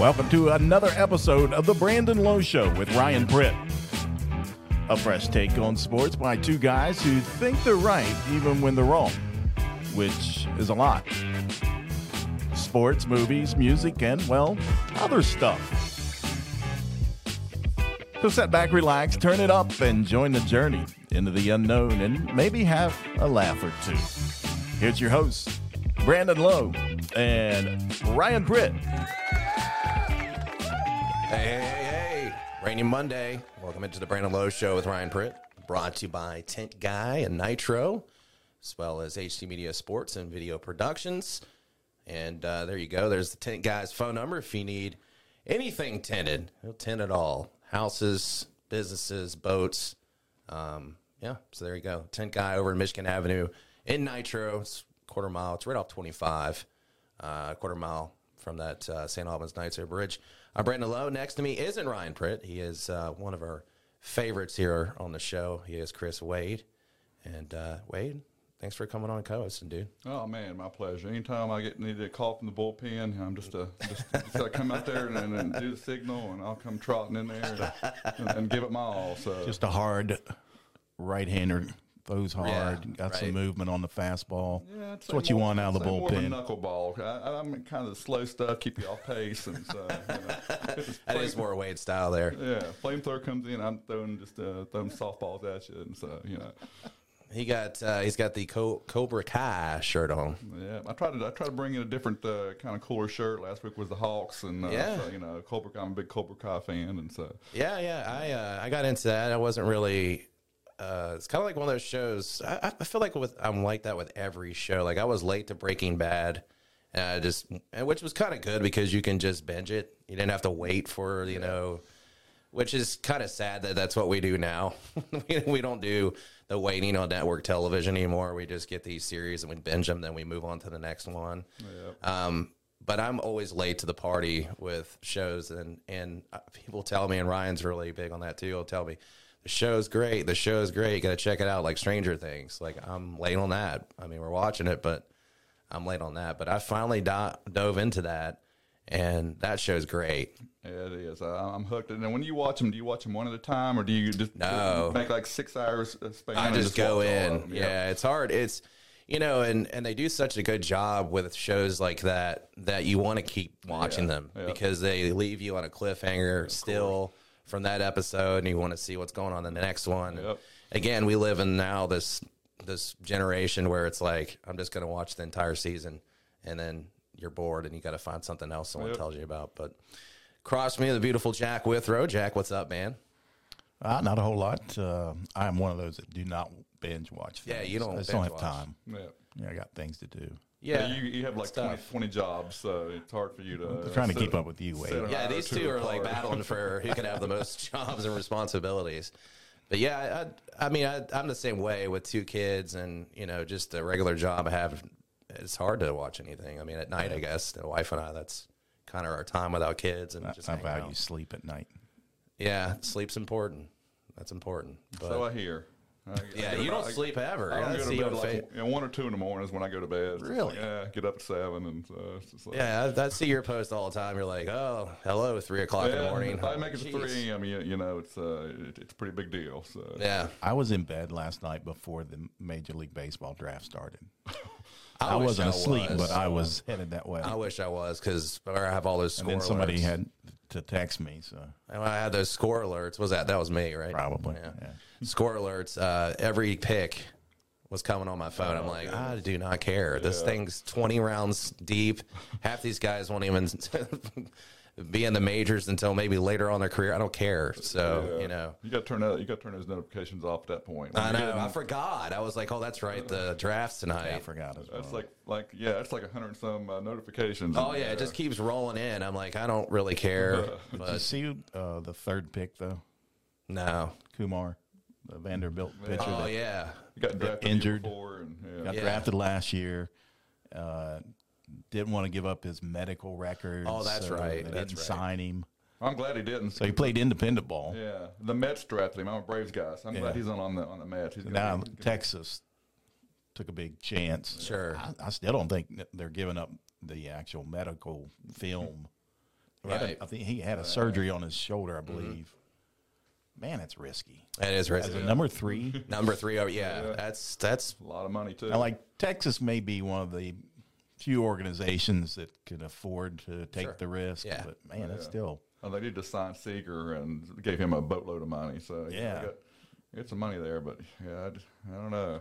welcome to another episode of The Brandon Lowe Show with Ryan Pritt. A fresh take on sports by two guys who think they're right even when they're wrong, which is a lot. Sports, movies, music, and, well, other stuff. So sit back, relax, turn it up, and join the journey into the unknown and maybe have a laugh or two. Here's your hosts, Brandon Lowe and Ryan Pritt. Rainy Monday. Welcome into the Brandon Lowe Show with Ryan Pritt. Brought to you by Tint Guy and Nitro, as well as HD Media Sports and Video Productions. And uh, there you go. There's the Tint Guy's phone number if you need anything tented. He'll tint it all houses, businesses, boats. Um, yeah, so there you go. Tint Guy over in Michigan Avenue in Nitro. It's quarter mile. It's right off 25, uh, quarter mile from that uh, St. Albans Air Bridge. I'm Brandon Lowe. Next to me isn't Ryan Pritt. He is uh, one of our favorites here on the show. He is Chris Wade. And uh, Wade, thanks for coming on co-hosting, dude. Oh man, my pleasure. Anytime I get need a call from the bullpen, I'm just uh, just, just gotta come out there and, and, and do the signal, and I'll come trotting in there and, and give it my all. So Just a hard right-hander, throws hard, Yeah, got some movement on the fastball. Yeah, That's what you want out of the say more of a bullpen. knuckleball. I, I'm kind of the slow stuff, keep you off pace, and so you know, That is more Wade style there. yeah. Flamethrower comes in, I'm throwing just uh, throwing softballs at you, and so you know, He got uh, he's got the Co- Cobra Kai shirt on. yeah. I tried to I tried to bring in a different uh, kind of cooler shirt. Last week was the Hawks, and uh, Yeah. so, you know, Cobra. I'm a big Cobra Kai fan, and so Yeah, yeah. I uh, I got into that. I wasn't really. Uh, it's kind of like one of those shows. I, I feel like with I'm like that with every show. Like I was late to Breaking Bad, and I just and which was kind of good because you can just binge it. You didn't have to wait for you know, which is kind of sad that that's what we do now. we, we don't do the waiting on network television anymore. We just get these series and we binge them, then we move on to the next one. Um, but I'm always late to the party with shows, and and uh, people tell me, and Ryan's really big on that too. He'll tell me the show's great, the show's great. You got to check it out, like Stranger Things. Like I'm late on that. I mean, we're watching it, but I'm late on that. But I finally do- dove into that, and that show's great. Yeah, it is. I, I'm hooked. And then when you watch them, do you watch them one at a time, or do you just No. make like six hours uh, span? I and just go in. them? Yeah, it's hard. It's you know, and and they do such a good job with shows like that that you want to keep watching Yeah, them yeah. because they leave you on a cliffhanger still from that episode, and you want to see what's going on in the next one. Yep. Again, we live in now this this generation where it's like I'm just going to watch the entire season, and then you're bored and you got to find something else someone Yep. tells you about. But cross me the beautiful Jack Withrow. Jack, what's up, man? Uh, not a whole lot. Uh, I'm one of those that do not binge watch. Yeah, you don't I just don't have watch. time. Yeah. Yeah, I got things to do. Yeah, you, you have like 20, 20 jobs, so it's hard for you to. I'm trying to keep up with you, Wade. Yeah, these two two are like battling for who can have the most jobs and responsibilities. But yeah, I, I mean, I, I'm the same way with two kids and you know just a regular job I have. It's hard to watch anything. I mean, at night, I guess the wife and I, that's kind of our time without kids and I, just I hanging value out. sleep at night. Yeah, sleep's important. That's important. But So I hear. I- I yeah, get you about- don't sleep ever. I I don't go to bed on like you know, one or two in the morning is when I go to bed. Really? Like, yeah, get up at seven, and uh, it's just like, yeah, I, I see your post all the time. You're like, oh, hello, three o'clock in the morning. If I make it to three a.m., you, you know, it's uh, it, it's a pretty big deal. So Yeah, I was in bed last night before the Major League Baseball draft started. I, I, wasn't asleep, was. but I was headed that way. I wish I was because I have all those and score then somebody alerts. had to text me, so And I had those score alerts. Was that that was me, right? probably. Yeah. Yeah. Score alerts. Uh, every pick was coming on my phone. I'm like, I do not care. This thing's 20 rounds deep. Half these guys won't even be in the majors until maybe later on their career. I don't care. So yeah. you know. you got to turn that. You got to turn those notifications off at that point. I When you know. get I forgot. I was like, oh, that's right. The draft's tonight. I forgot as well. That's like like yeah, it's like a hundred some uh, notifications. Oh yeah, it just keeps rolling in. I'm like, I don't really care. Did you see uh, the third pick though? no. Kumar, the Vanderbilt pitcher Oh yeah. got drafted injured. and yeah. got Yeah. drafted last year. Uh, didn't want to give up his medical records. Oh, that's so right. They That's didn't right. sign him, I'm glad he didn't. so he played independent ball. yeah, the Mets drafted him. I'm a Braves guy, so I'm Yeah. glad he's on, on the on the Mets. He's Now be- Texas took a big chance. Sure. I, I still don't think they're giving up the actual medical film He had a- Right. I think he had a surgery on his shoulder, I mm-hmm. believe. Man, it's risky. That is As risky. a number three, Number three, oh yeah, that's that's A lot of money too. I like Texas may be one of the few organizations that can afford to take Sure. the risk. Yeah. But man, it's still Oh, they did just sign Seager and gave him a boatload of money. So you know, Yeah. they got, get some money there. But yeah, I don't know.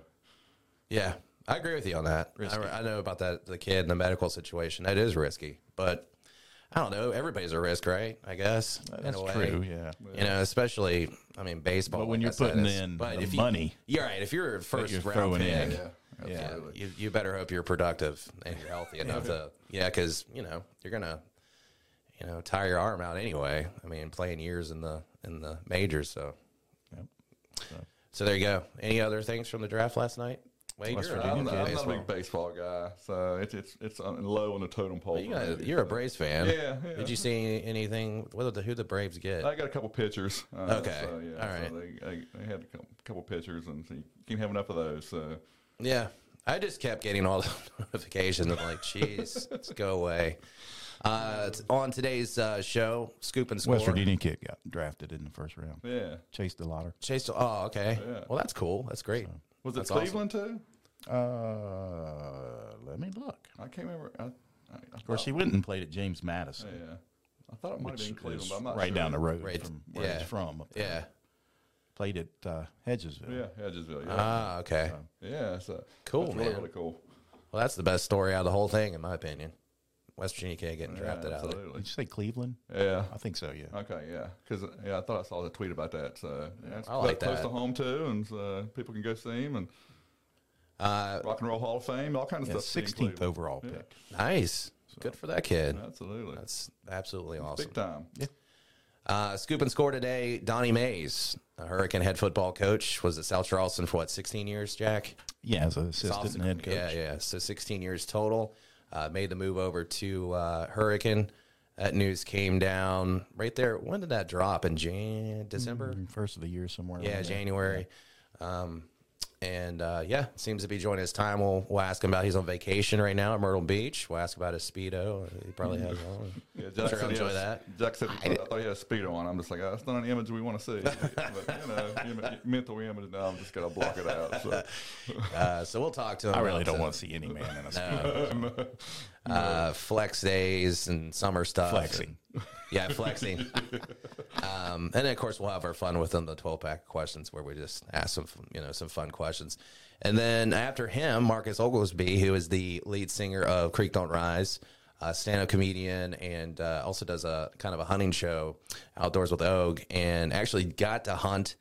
Yeah, I agree with you on that. I, I know about that the kid and the medical situation. That is risky, but I don't know. Everybody's a risk, right? I guess that's true. Yeah. You know, especially I mean baseball. But when like you're I putting is- in but the if money you're right. If you're a first you're round throwing pick, in. Yeah, Yeah. you, you better hope you're productive and you're healthy enough to yeah because you know you're gonna you know tire your arm out anyway i mean playing years in the in the majors so Yep. so there you go any other things from the draft last night Wade, West you're, Virginia I'm, you're not, a I'm not a baseball. big baseball guy, so it's it's it's on, low on the totem pole. You for got, you're a. Braves fan. Yeah, yeah. Did you see anything? What the, who the Braves get? I got a couple pictures. Uh, Okay. So, yeah, All so they, they, they had a couple, couple pictures, and so you can't have enough of those. So Yeah, I just kept getting all the notifications. I'm like, jeez, let's go away. Uh, t- on today's uh, show, Scoop and Score. West Virginia kid got drafted in the first round. yeah, Chase DeLauter. Chase. Oh, okay. Yeah. Well, that's cool. That's great. was it That's awesome. Cleveland too? Uh, let me look. I can't remember. I, I, I Of course, he went and played at James Madison, Yeah, I thought it might have which been Cleveland, is but I'm not sure. right sure. down the road Right. from where Yeah. he's from. up there. Yeah. Played at uh, Hedgesville. Yeah, Hedgesville. Yeah, Ah, okay. yeah. So Cool, that's man. really cool. Well, that's the best story out of the whole thing, in my opinion. West Virginia kid getting drafted yeah, out of there. absolutely. Did you say Cleveland? Yeah. I think so. Yeah. Okay, yeah, because yeah, I thought I saw the tweet about that. So yeah, it's I like close that. to home too, and uh, people can go see him and Uh, Rock and Roll Hall of Fame, all kinds of Yeah, stuff. 16th Cleveland. overall Yeah. pick. nice. Good for that kid. Absolutely, That's absolutely awesome. big time. Uh, scoop and score today. Donnie Mays, a Hurricane head football coach, was at South Charleston for what, 16 years, Jack? Yeah, as an assistant head coach. Yeah, yeah. So 16 years total. Uh, made the move over to uh, Hurricane. That news came down right there. When did that drop? In Jan, December? First of the year somewhere. Yeah. January. Um, and uh, yeah, seems to be joining his time. We'll, we'll ask him about he's on vacation right now at Myrtle Beach. We'll ask about his speedo. He probably has one. Yeah, I'm Jack sure said enjoy had a- that. Jack said he, I thought he had a speedo on. I'm just like, oh, that's not an image we want to see. but you know, im- mental image. Now I'm just gonna block it out. So. Uh, so we'll talk to him. I really don't want to see any man in a speedo. uh, flex days and summer stuff. Flexing. Yeah, flexing. um, and then of course we'll have our fun with within the twelve pack questions where we just ask some you know some fun questions. And then after him, Marcus Oglesby, who is the lead singer of Creek Don't Rise, a stand-up comedian, and uh, also does a kind of a hunting show, Outdoors with Og, and actually got to hunt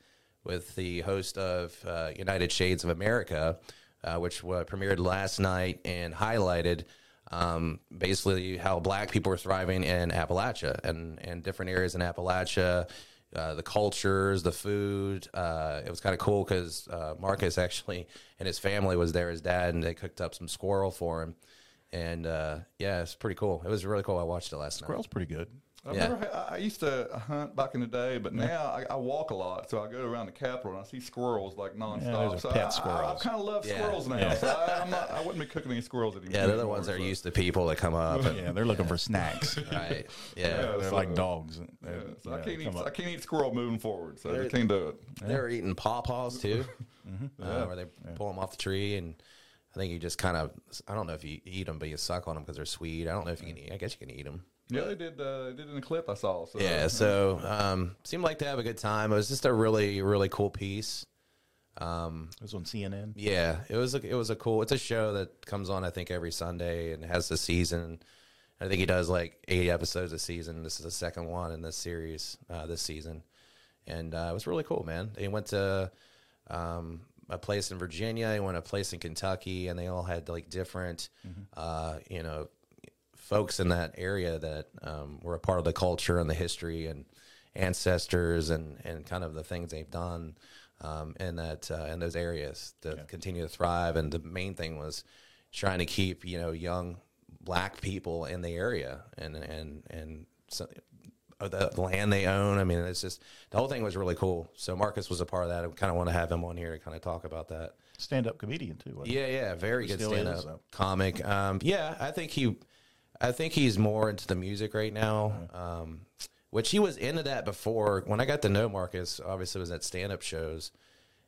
with the host of uh, United Shades of America, uh, which uh, premiered last night and highlighted um, basically how black people are thriving in Appalachia and, and different areas in Appalachia, uh, the cultures, the food. Uh, it was kind of cool because uh, Marcus actually and his family was there, his dad, and they cooked up some squirrel for him. And uh, yeah, it's pretty cool. It was really cool. I watched it last night. Squirrel's pretty good. I, Yeah. remember, I I used to hunt back in the day, but now I, I walk a lot, so I go around the Capitol and I see squirrels like nonstop. those are so pet I, I, squirrels. kind of love Yeah. squirrels now. So I, I'm not, I wouldn't be cooking any squirrels anymore. Yeah, they're the ones that are used to people that come up. And, Yeah, they're looking for snacks. Right. Yeah. Yeah. They're so- like dogs. Yeah, They're- so I can't eat. up. I can't eat squirrel moving forward. So I can't do it. They were eating pawpaws too, uh, where they pull them off the tree, and I think you just kind of I don't know if you eat them, but you suck on them because they're sweet. I don't know if you can. eat I guess you can eat them. Yeah, they did. Uh, they did in the clip I saw. So Yeah. So um, seemed like to have a good time. It was just a really really cool piece. It was on CNN. Yeah, it was a, it was a cool. It's a show that comes on I think every Sunday and has the season. I think he does like eight episodes a season. This is the second one in this series uh, this season, and uh, it was really cool, man. They went to um, a place in Virginia, they went to a place in Kentucky, and they all had like different, uh, you know, folks in that area that um, were a part of the culture and the history and ancestors and, and kind of the things they've done um, in that uh, in those areas to continue to thrive. And the main thing was trying to keep you know young black people in the area and and and so, uh, the land they own. I mean, it's just the whole thing was really cool. So Marcus was a part of that. I kind of want to have him on here to kind of talk about that. Stand up comedian, too. wasn't? Yeah, yeah, very good stand up comic. Um, yeah, I think he. I think he's more into the music right now, um, which he was into that before. When I got to know Marcus, obviously it was at stand up shows,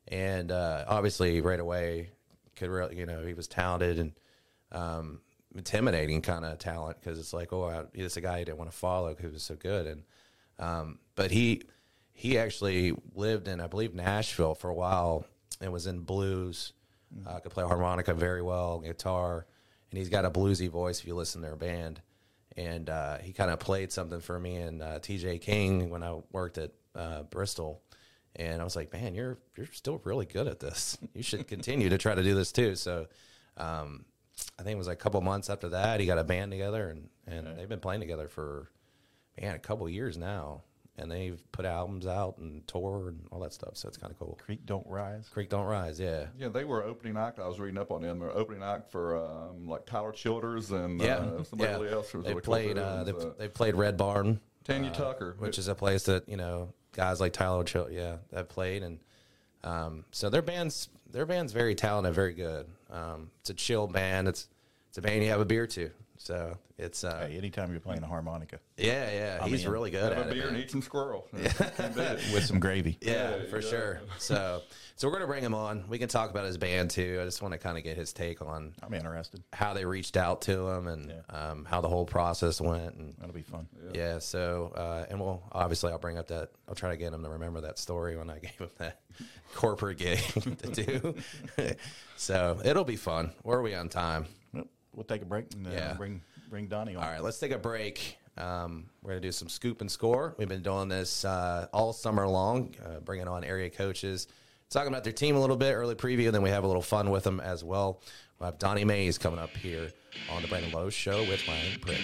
and uh, obviously right away could really, you know, he was talented and um, intimidating kind of talent because it's like, oh, I, he's a guy you didn't want to follow because he was so good, and um, but he he actually lived in I believe Nashville for a while and was in blues. Uh, could play harmonica very well, guitar, and he's got a bluesy voice if you listen to their band. And uh, he kind of played something for me and uh, TJ King when I worked at uh, Bristol. And I was like, man, you're you're still really good at this. You should continue to try to do this too. So um, I think it was like a couple months after that, he got a band together, and, and they've been playing together for man a couple years now. And they've put albums out and tour and all that stuff. So it's kind of cool. Creek don't rise. Creek Don't Rise, yeah. Yeah, they were opening act. I was reading up on them. They're opening act for um, like Tyler Childers and Yeah, uh, somebody yeah. else. was They really close played. to Uh, they Uh, they played Red Barn, Tanya Tucker, which is a place that you know guys like Tyler, Chil- yeah, have played, and um, so their band's their band's very talented, very good. Um, it's a chill band. It's it's a band you have a beer to. So it's uh, Hey, anytime you're playing a harmonica yeah, yeah. He's in. really good have at a it. beer and eat some squirrel. Can't beat it. with some gravy. Yeah, Yeah, for yeah. sure. So so we're gonna bring him on. We can talk about his band too. I just want to kind of get his take on I'm interested. how they reached out to him and um, how the whole process went and That'll be fun. Yeah. so uh, and we'll obviously I'll bring up that I'll try to get him to remember that story when I gave him that corporate gig to do. so it'll be fun. Where are we on time? Well, We'll take a break and uh, Yeah. bring bring Donnie on. All right, let's take a break. Um, we're gonna do some scoop and score. We've been doing this uh, all summer long, uh, bringing on area coaches, talking about their team a little bit, early preview, and then we have a little fun with them as well. We'll have Donnie Mays coming up here on the Brandon Lowe Show with Ryan Pritt.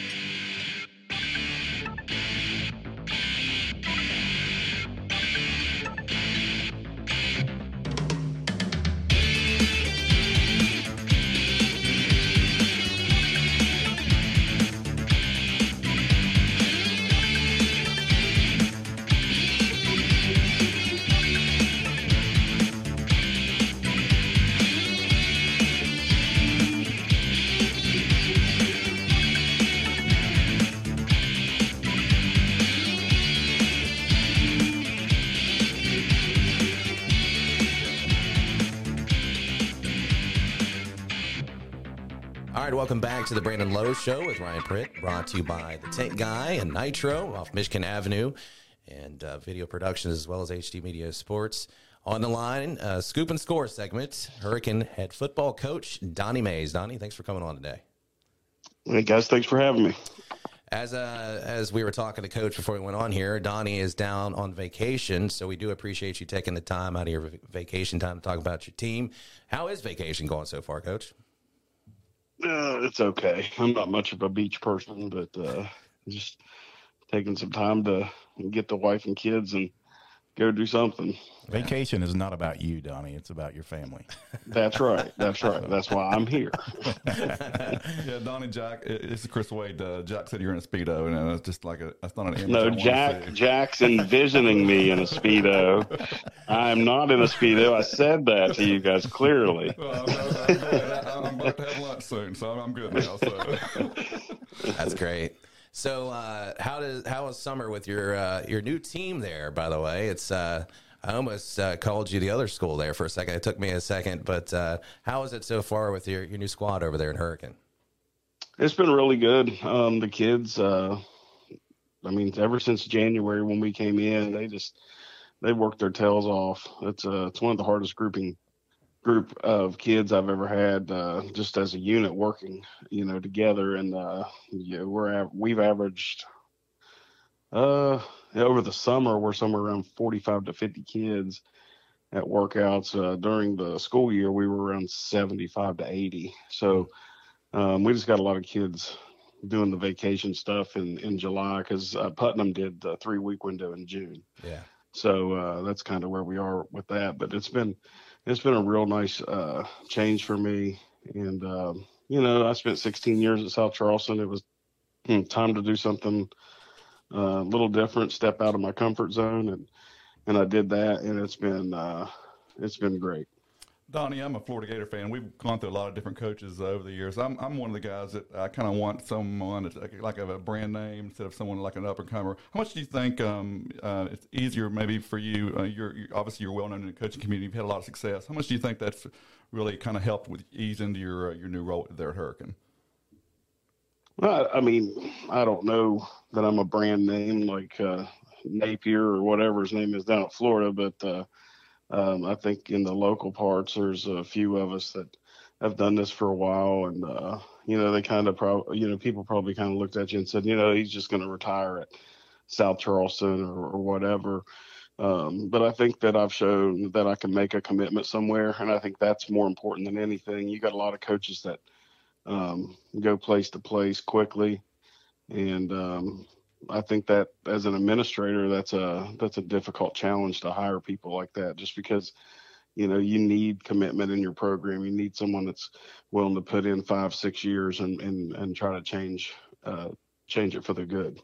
To the Brandon Lowe Show with Ryan Pritt, brought to you by the Tank Guy and Nitro off Michigan Avenue, and uh, video productions as well as HD Media Sports. On the line, uh, scoop and score segment. Hurricane head football coach Donnie Mays. Donnie, thanks for coming on today. Hey guys, thanks for having me. As uh, as we were talking to Coach before we went on here, Donnie is down on vacation, so we do appreciate you taking the time out of your vacation time to talk about your team. How is vacation going so far, Coach? Uh, it's okay. I'm not much of a beach person, but uh, just taking some time to get the wife and kids and go do something. Vacation is not about you, Donnie. It's about your family. That's right. That's right. That's why I'm here. Yeah, Donnie Jack. it- It's Chris Wade. Uh, Jack said you're in a speedo, and it's just like a. That's not an image. I No, wanna Jack. Jack's envisioning me in a speedo. I'm not in a speedo. I said that to you guys clearly. Well, I'm, I'm, I'm, I'm about to have lunch soon, so I'm, I'm good now. So. That's great. So, uh, how does how was summer with your uh, your new team there? By the way, it's uh, I almost uh, called you the other school there for a second. It took me a second, but uh, how is it so far with your, your new squad over there in Hurricane? It's been really good. Um, the kids, uh, I mean, ever since January when we came in, they just they worked their tails off. It's uh, it's one of the hardest grouping group of kids I've ever had, uh, just as a unit working, you know, together. And uh, yeah, we're we've averaged uh over the summer we're somewhere around 45 to 50 kids at workouts. Uh, during the school year, we were around 75 to 80. So um, we just got a lot of kids doing the vacation stuff in, in July because uh, Putnam did the three week window in June. Yeah, So uh, that's kind of where we are with that. But it's been it's been a real nice uh, change for me. And um, you know, I spent 16 years at South Charleston. It was hmm, time to do something uh, a little different, step out of my comfort zone, and and I did that, and it's been uh, it's been great. Donnie, I'm a Florida Gator fan. We've gone through a lot of different coaches over the years. I'm, I'm one of the guys that I kind of want someone like, a brand name instead of someone like an up and comer. How much do you think um, uh, it's easier maybe for you? Uh, you're, you're, obviously you're well known in the coaching community. You've had a lot of success. How much do you think that's really kind of helped with ease into your uh, your new role there at Hurricane? Well, I mean, I don't know that I'm a brand name like uh, Napier or whatever his name is down in Florida, but uh, um, I think in the local parts, there's a few of us that have done this for a while, and uh, you know, they kind of probably, you know, people probably kind of looked at you and said, you know, he's just going to retire at South Charleston or, or whatever. Um, but I think that I've shown that I can make a commitment somewhere, and I think that's more important than anything. You got a lot of coaches that um, go place to place quickly, and um, I think that as an administrator, that's a that's a difficult challenge to hire people like that, just because you know you need commitment in your program. You need someone that's willing to put in five, six years and and and try to change uh, change it for the good.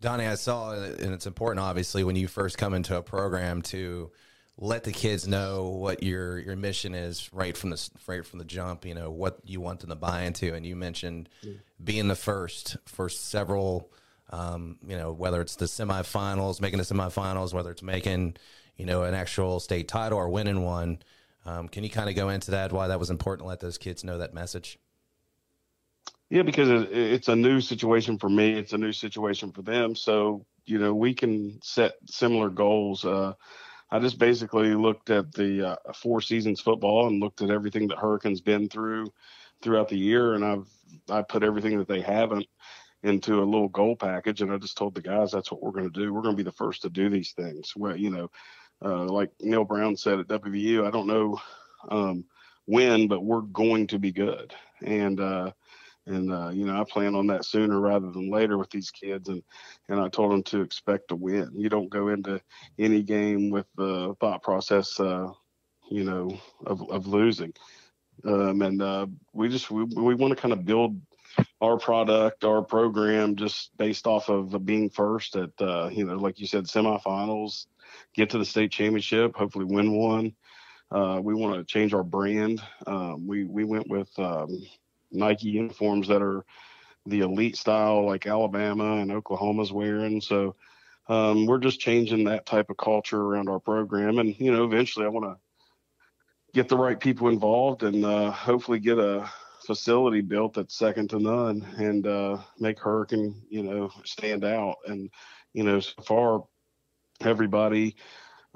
Donnie, I saw, and it's important, obviously, when you first come into a program to let the kids know what your your mission is right from the right from the jump. You know what you want them to buy into, and you mentioned yeah. being the first for several um, you know, whether it's the semifinals, making the semifinals, whether it's making, you know, an actual state title or winning one. Um, can you kind of go into that? Why that was important to let those kids know that message? Yeah, because it's a new situation for me. It's a new situation for them. So you know, we can set similar goals. Uh, I just basically looked at the uh, four seasons football and looked at everything that Hurricanes been through throughout the year, and I've I put everything that they haven't into a little goal package. And I just told the guys that's what we're going to do. We're going to be the first to do these things. Well, you know, uh, like Neal Brown said at WVU, I don't know um, when, but we're going to be good. And, uh, and uh, you know, I plan on that sooner rather than later with these kids. And and I told them to expect to win. You don't go into any game with the thought process, uh, you know, of of losing. Um, and uh, we just we, we want to kind of build our product, our program, just based off of being first at, uh, you know, like you said, semifinals, get to the state championship, hopefully win one. Uh, we want to change our brand. Um, we we went with um, Nike uniforms that are the elite style, like Alabama and Oklahoma's wearing. So um, we're just changing that type of culture around our program, and you know, eventually, I want to get the right people involved and uh, hopefully get a facility built that's second to none and uh, make Hurricane, you know, stand out. And, you know, so far, everybody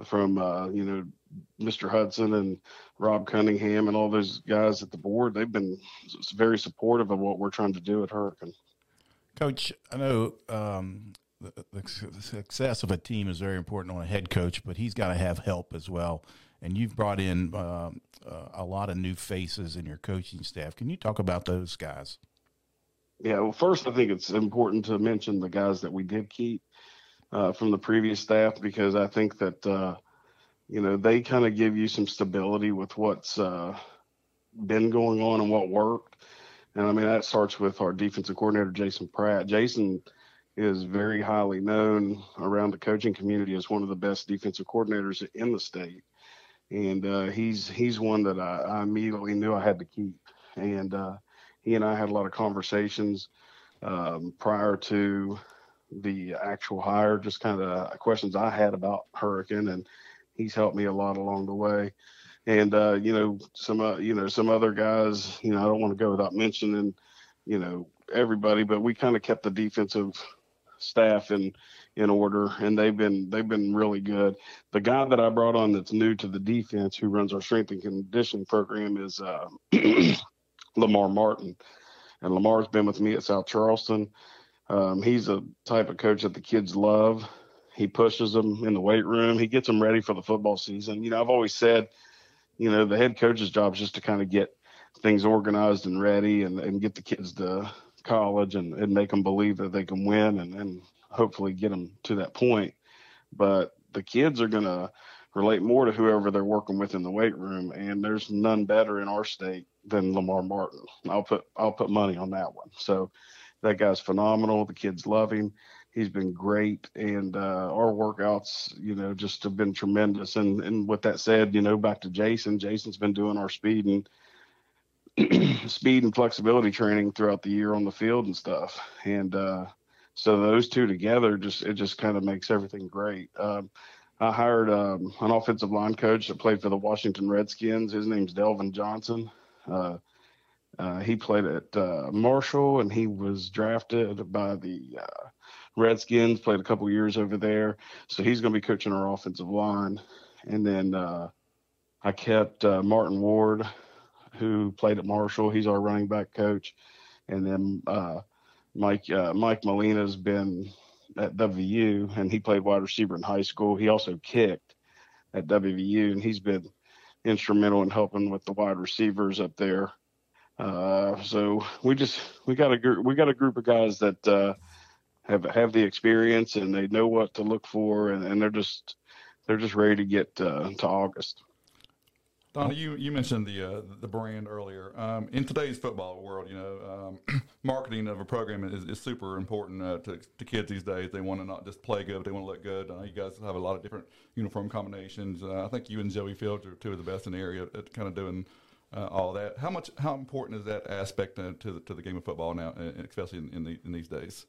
from, uh, you know, Mr. Hudson and Rob Cunningham and all those guys at the board, they've been very supportive of what we're trying to do at Hurricane. Coach, I know um, the, the success of a team is very important on a head coach, but he's got to have help as well and you've brought in uh, uh, a lot of new faces in your coaching staff. Can you talk about those guys? Yeah, well, first, I think it's important to mention the guys that we did keep uh, from the previous staff because I think that, uh, you know, they kind of give you some stability with what's uh, been going on and what worked. And I mean, that starts with our defensive coordinator, Jason Pratt. Jason is very highly known around the coaching community as one of the best defensive coordinators in the state and uh, he's he's one that I, I, immediately knew I had to keep. And uh, he and I had a lot of conversations um, prior to the actual hire, just kind of questions I had about Hurricane, and he's helped me a lot along the way. And uh, you know some uh, you know some other guys, you know I don't want to go without mentioning, you know everybody, but we kind of kept the defensive staff and in order, and they've been they've been really good. The guy that I brought on that's new to the defense, who runs our strength and conditioning program, is uh, Lamar Martin, and Lamar's been with me at South Charleston. Um, he's a type of coach that the kids love. He pushes them in the weight room. He gets them ready for the football season. You know, I've always said, you know, the head coach's job is just to kind of get things organized and ready and, and get the kids to college and, and make them believe that they can win and, and hopefully get them to that point. But the kids are going to relate more to whoever they're working with in the weight room, and there's none better in our state than Lamar Martin. I'll put I'll put money on that one. So that guy's phenomenal. The kids love him. he's been great, and uh, our workouts, you know, just have been tremendous. And and with that said, you know, back to Jason, Jason's been doing our speed and speed and flexibility training throughout the year on the field and stuff. And uh, so those two together, just it just kind of makes everything great. Um, I hired um, an offensive line coach that played for the Washington Redskins. His name's Delvin Johnson. Uh, uh, he played at uh, Marshall and he was drafted by the uh, Redskins, played a couple years over there. So he's going to be coaching our offensive line. And then uh, I kept uh, Martin Ward, who played at Marshall. He's our running back coach. And then Mike uh, Mike Molina's been at WVU, and he played wide receiver in high school. He also kicked at WVU, and he's been instrumental in helping with the wide receivers up there. Uh, so we just we got a group we got a group of guys that uh, have have the experience and they know what to look for, and, and they're just they're just ready to get uh, to August. Donnie, you, you mentioned the uh, the brand earlier. Um, in today's football world, you know, um, marketing of a program is, is super important uh, to, to kids these days. They want to not just play good, they want to look good. Uh, you guys have a lot of different uniform combinations. Uh, I think you and Joey Fields are two of the best in the area at, at kind of doing uh, all that. How much how important is that aspect uh, to the, to the game of football now, especially in in, the, in these days?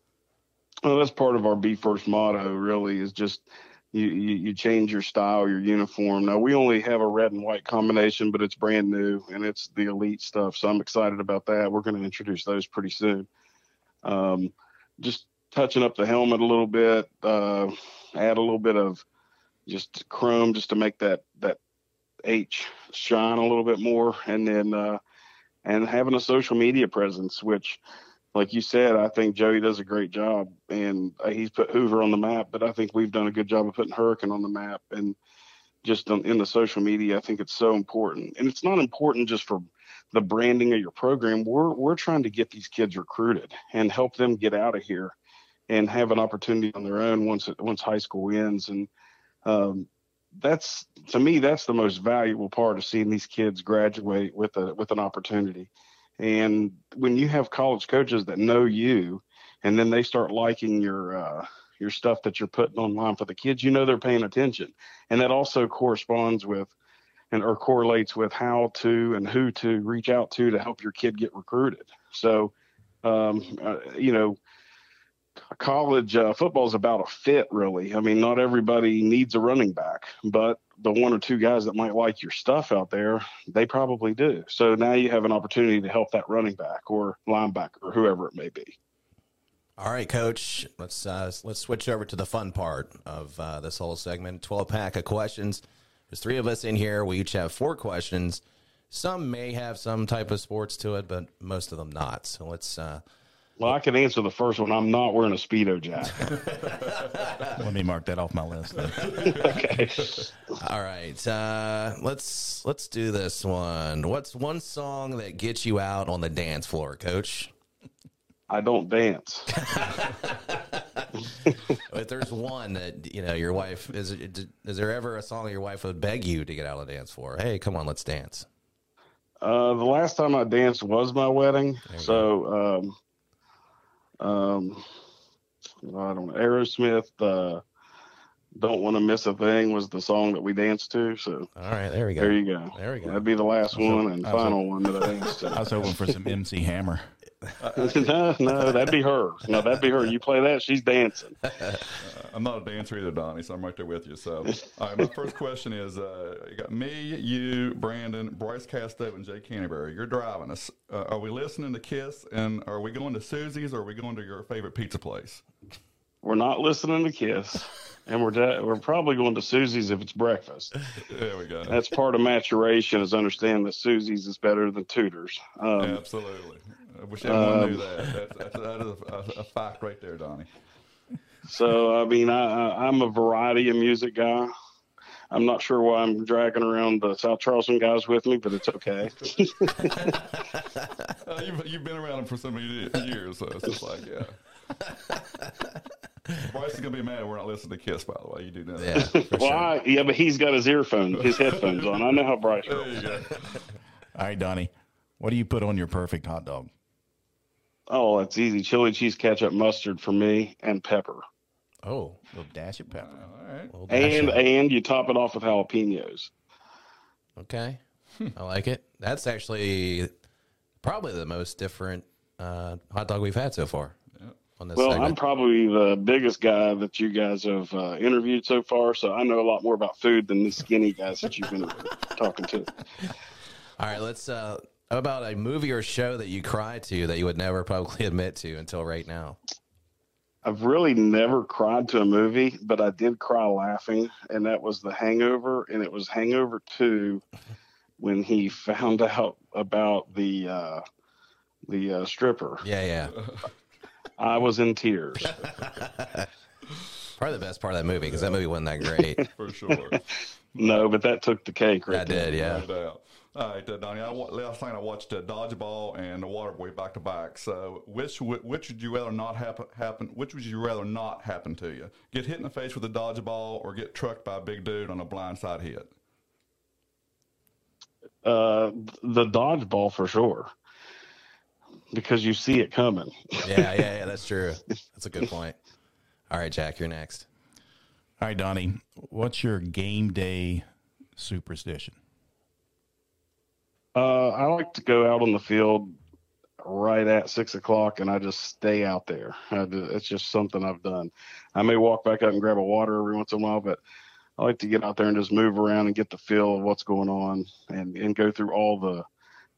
Well, that's part of our Be First motto. Really, is just you, you, you change your style, your uniform. Now we only have a red and white combination, but it's brand new and it's the elite stuff. So I'm excited about that. We're going to introduce those pretty soon. Um, just touching up the helmet a little bit, uh, add a little bit of just chrome just to make that that H shine a little bit more, and then uh, and having a social media presence, which like you said, I think Joey does a great job, and uh, he's put Hoover on the map. But I think we've done a good job of putting Hurricane on the map, and just in the social media, I think it's so important. And it's not important just for the branding of your program. We're we're trying to get these kids recruited and help them get out of here and have an opportunity on their own once once high school ends. And um, that's to me, that's the most valuable part of seeing these kids graduate with a with an opportunity and when you have college coaches that know you, and then they start liking your uh, your stuff that you're putting online for the kids, you know they're paying attention, and that also corresponds with and or correlates with how to and who to reach out to to help your kid get recruited. So, um, uh, you know, college uh, football is about a fit, really. I mean, not everybody needs a running back, but the one or two guys that might like your stuff out there, they probably do. So now you have an opportunity to help that running back or linebacker or whoever it may be. All right, Coach. Let's uh, let's switch over to the fun part of uh, this whole segment. Twelve pack of questions. There's three of us in here. We each have four questions. Some may have some type of sports to it, but most of them not. So let's uh, well, I can answer the first one. I'm not wearing a speedo jacket. Let me mark that off my list. okay. All right. Uh, let's let's do this one. What's one song that gets you out on the dance floor, Coach? I don't dance. if there's one that you know your wife is, is there ever a song your wife would beg you to get out of the dance floor? Hey, come on, let's dance. Uh, the last time I danced was my wedding, so um, um, I don't know. Aerosmith, uh, "Don't Want to Miss a Thing" was the song that we danced to. So, all right, there we go. There you go. There we go. That'd be the last one and final one that I danced to. I was hoping for some MC Hammer. no, no, that'd be her. No, that'd be her. You play that, she's dancing. Uh, I'm not a dancer either, Donnie, so I'm right there with you. So, all right, my first question is: uh, you got me, you, Brandon, Bryce Casto, and Jay Canterbury. You're driving us. Uh, are we listening to Kiss? And are we going to Susie's? or Are we going to your favorite pizza place? We're not listening to Kiss, and we're we're probably going to Susie's if it's breakfast. There we go. That's part of maturation is understanding that Susie's is better than Tudor's. Um, Absolutely. I wish everyone um, knew that. That's, that is a, a, fact right there, Donnie. So, I mean, I, I'm a variety of music guy. I'm not sure why I'm dragging around the South Charleston guys with me, but it's okay. uh, you've, you've been around them for so many years, so it's just like, yeah. Bryce is gonna be mad we're not listening to Kiss. By the way, you do know that. Yeah, well, sure. I, yeah, but he's got his earphones, his headphones on. I know how Bryce. There you go. All right, Donnie, what do you put on your perfect hot dog? Oh, it's easy. Chili cheese, ketchup, mustard for me, and pepper. Oh, A little dash of pepper. All right. and dash it. and you top it off with jalapenos. okay, I like it. That's actually probably the most different uh, hot dog we've had so far on this Well, I'm probably the biggest guy that you guys have uh, interviewed so far, so I know a lot more about food than the skinny guys that you've been talking to. All right, let's. Uh, how about a movie or show that you cry to that you would never publicly admit to until right now? I've really never cried to a movie, but I did cry laughing, and that was The Hangover, and it was Hangover Two when he found out about the uh, the uh, stripper. Yeah, yeah. I was in tears. Probably the best part of that movie because that movie wasn't that great. For sure. No, but that took the cake right I there. did, yeah. No doubt. All right, uh, Donnie. I, last night I watched uh, Dodgeball and The Waterboy back to back. So, which which would you rather not happen? Happen? Which would you rather not happen to you? Get hit in the face with a dodgeball, or get trucked by a big dude on a blindside hit? Uh, the dodgeball for sure, because you see it coming. Yeah, yeah, yeah. That's true. That's a good point. All right, Jack, you're next. All right, Donnie, what's your game day superstition? Uh, I like to go out on the field right at six o'clock, and I just stay out there. It's just something I've done. I may walk back up and grab a water every once in a while, but I like to get out there and just move around and get the feel of what's going on, and and go through all the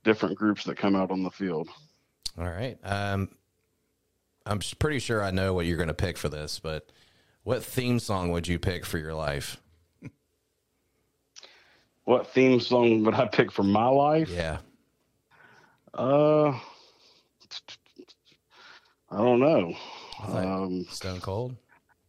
different groups that come out on the field. All right. Um, I'm pretty sure I know what you're going to pick for this, but what theme song would you pick for your life? What theme song would I pick for my life? Yeah. Uh, I don't know. Like Um, Stone Cold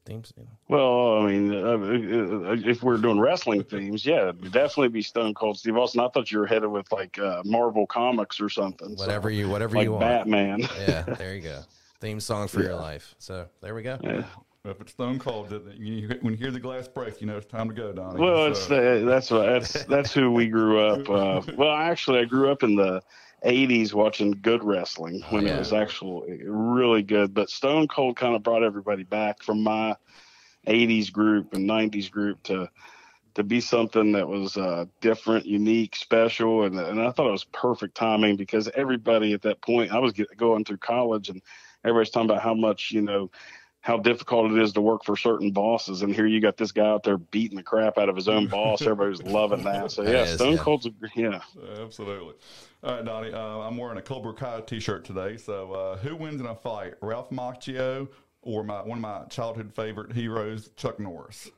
themes. Well, I mean, uh, uh, if we're doing wrestling themes, yeah, it'd definitely be Stone Cold Steve Austin. I thought you were headed with like uh, Marvel Comics or something. so, Whatever you, whatever like you want. Batman. Yeah, there you go. Theme song for your life. So there we go. Yeah. If it's Stone Cold, you, when you hear the glass break, you know it's time to go, Donnie. Well, it's So- uh, that's what that's that's who we grew up. Uh, well, actually, I grew up in the '80s watching good wrestling when Yeah. it was actually really good. But Stone Cold kind of brought everybody back from my '80s group and '90s group to to be something that was uh, different, unique, special, and and I thought it was perfect timing because everybody at that point, I was get, going through college, and everybody's talking about how much you know how difficult it is to work for certain bosses. And here you got this guy out there beating the crap out of his own boss. Everybody's loving that. So yeah, is, Stone yeah. Cold's a, yeah. Absolutely. All right, Donnie. Uh, I'm wearing a Cobra Kai T-shirt today. So, uh, who wins in a fight, Ralph Macchio or my one of my childhood favorite heroes, Chuck Norris?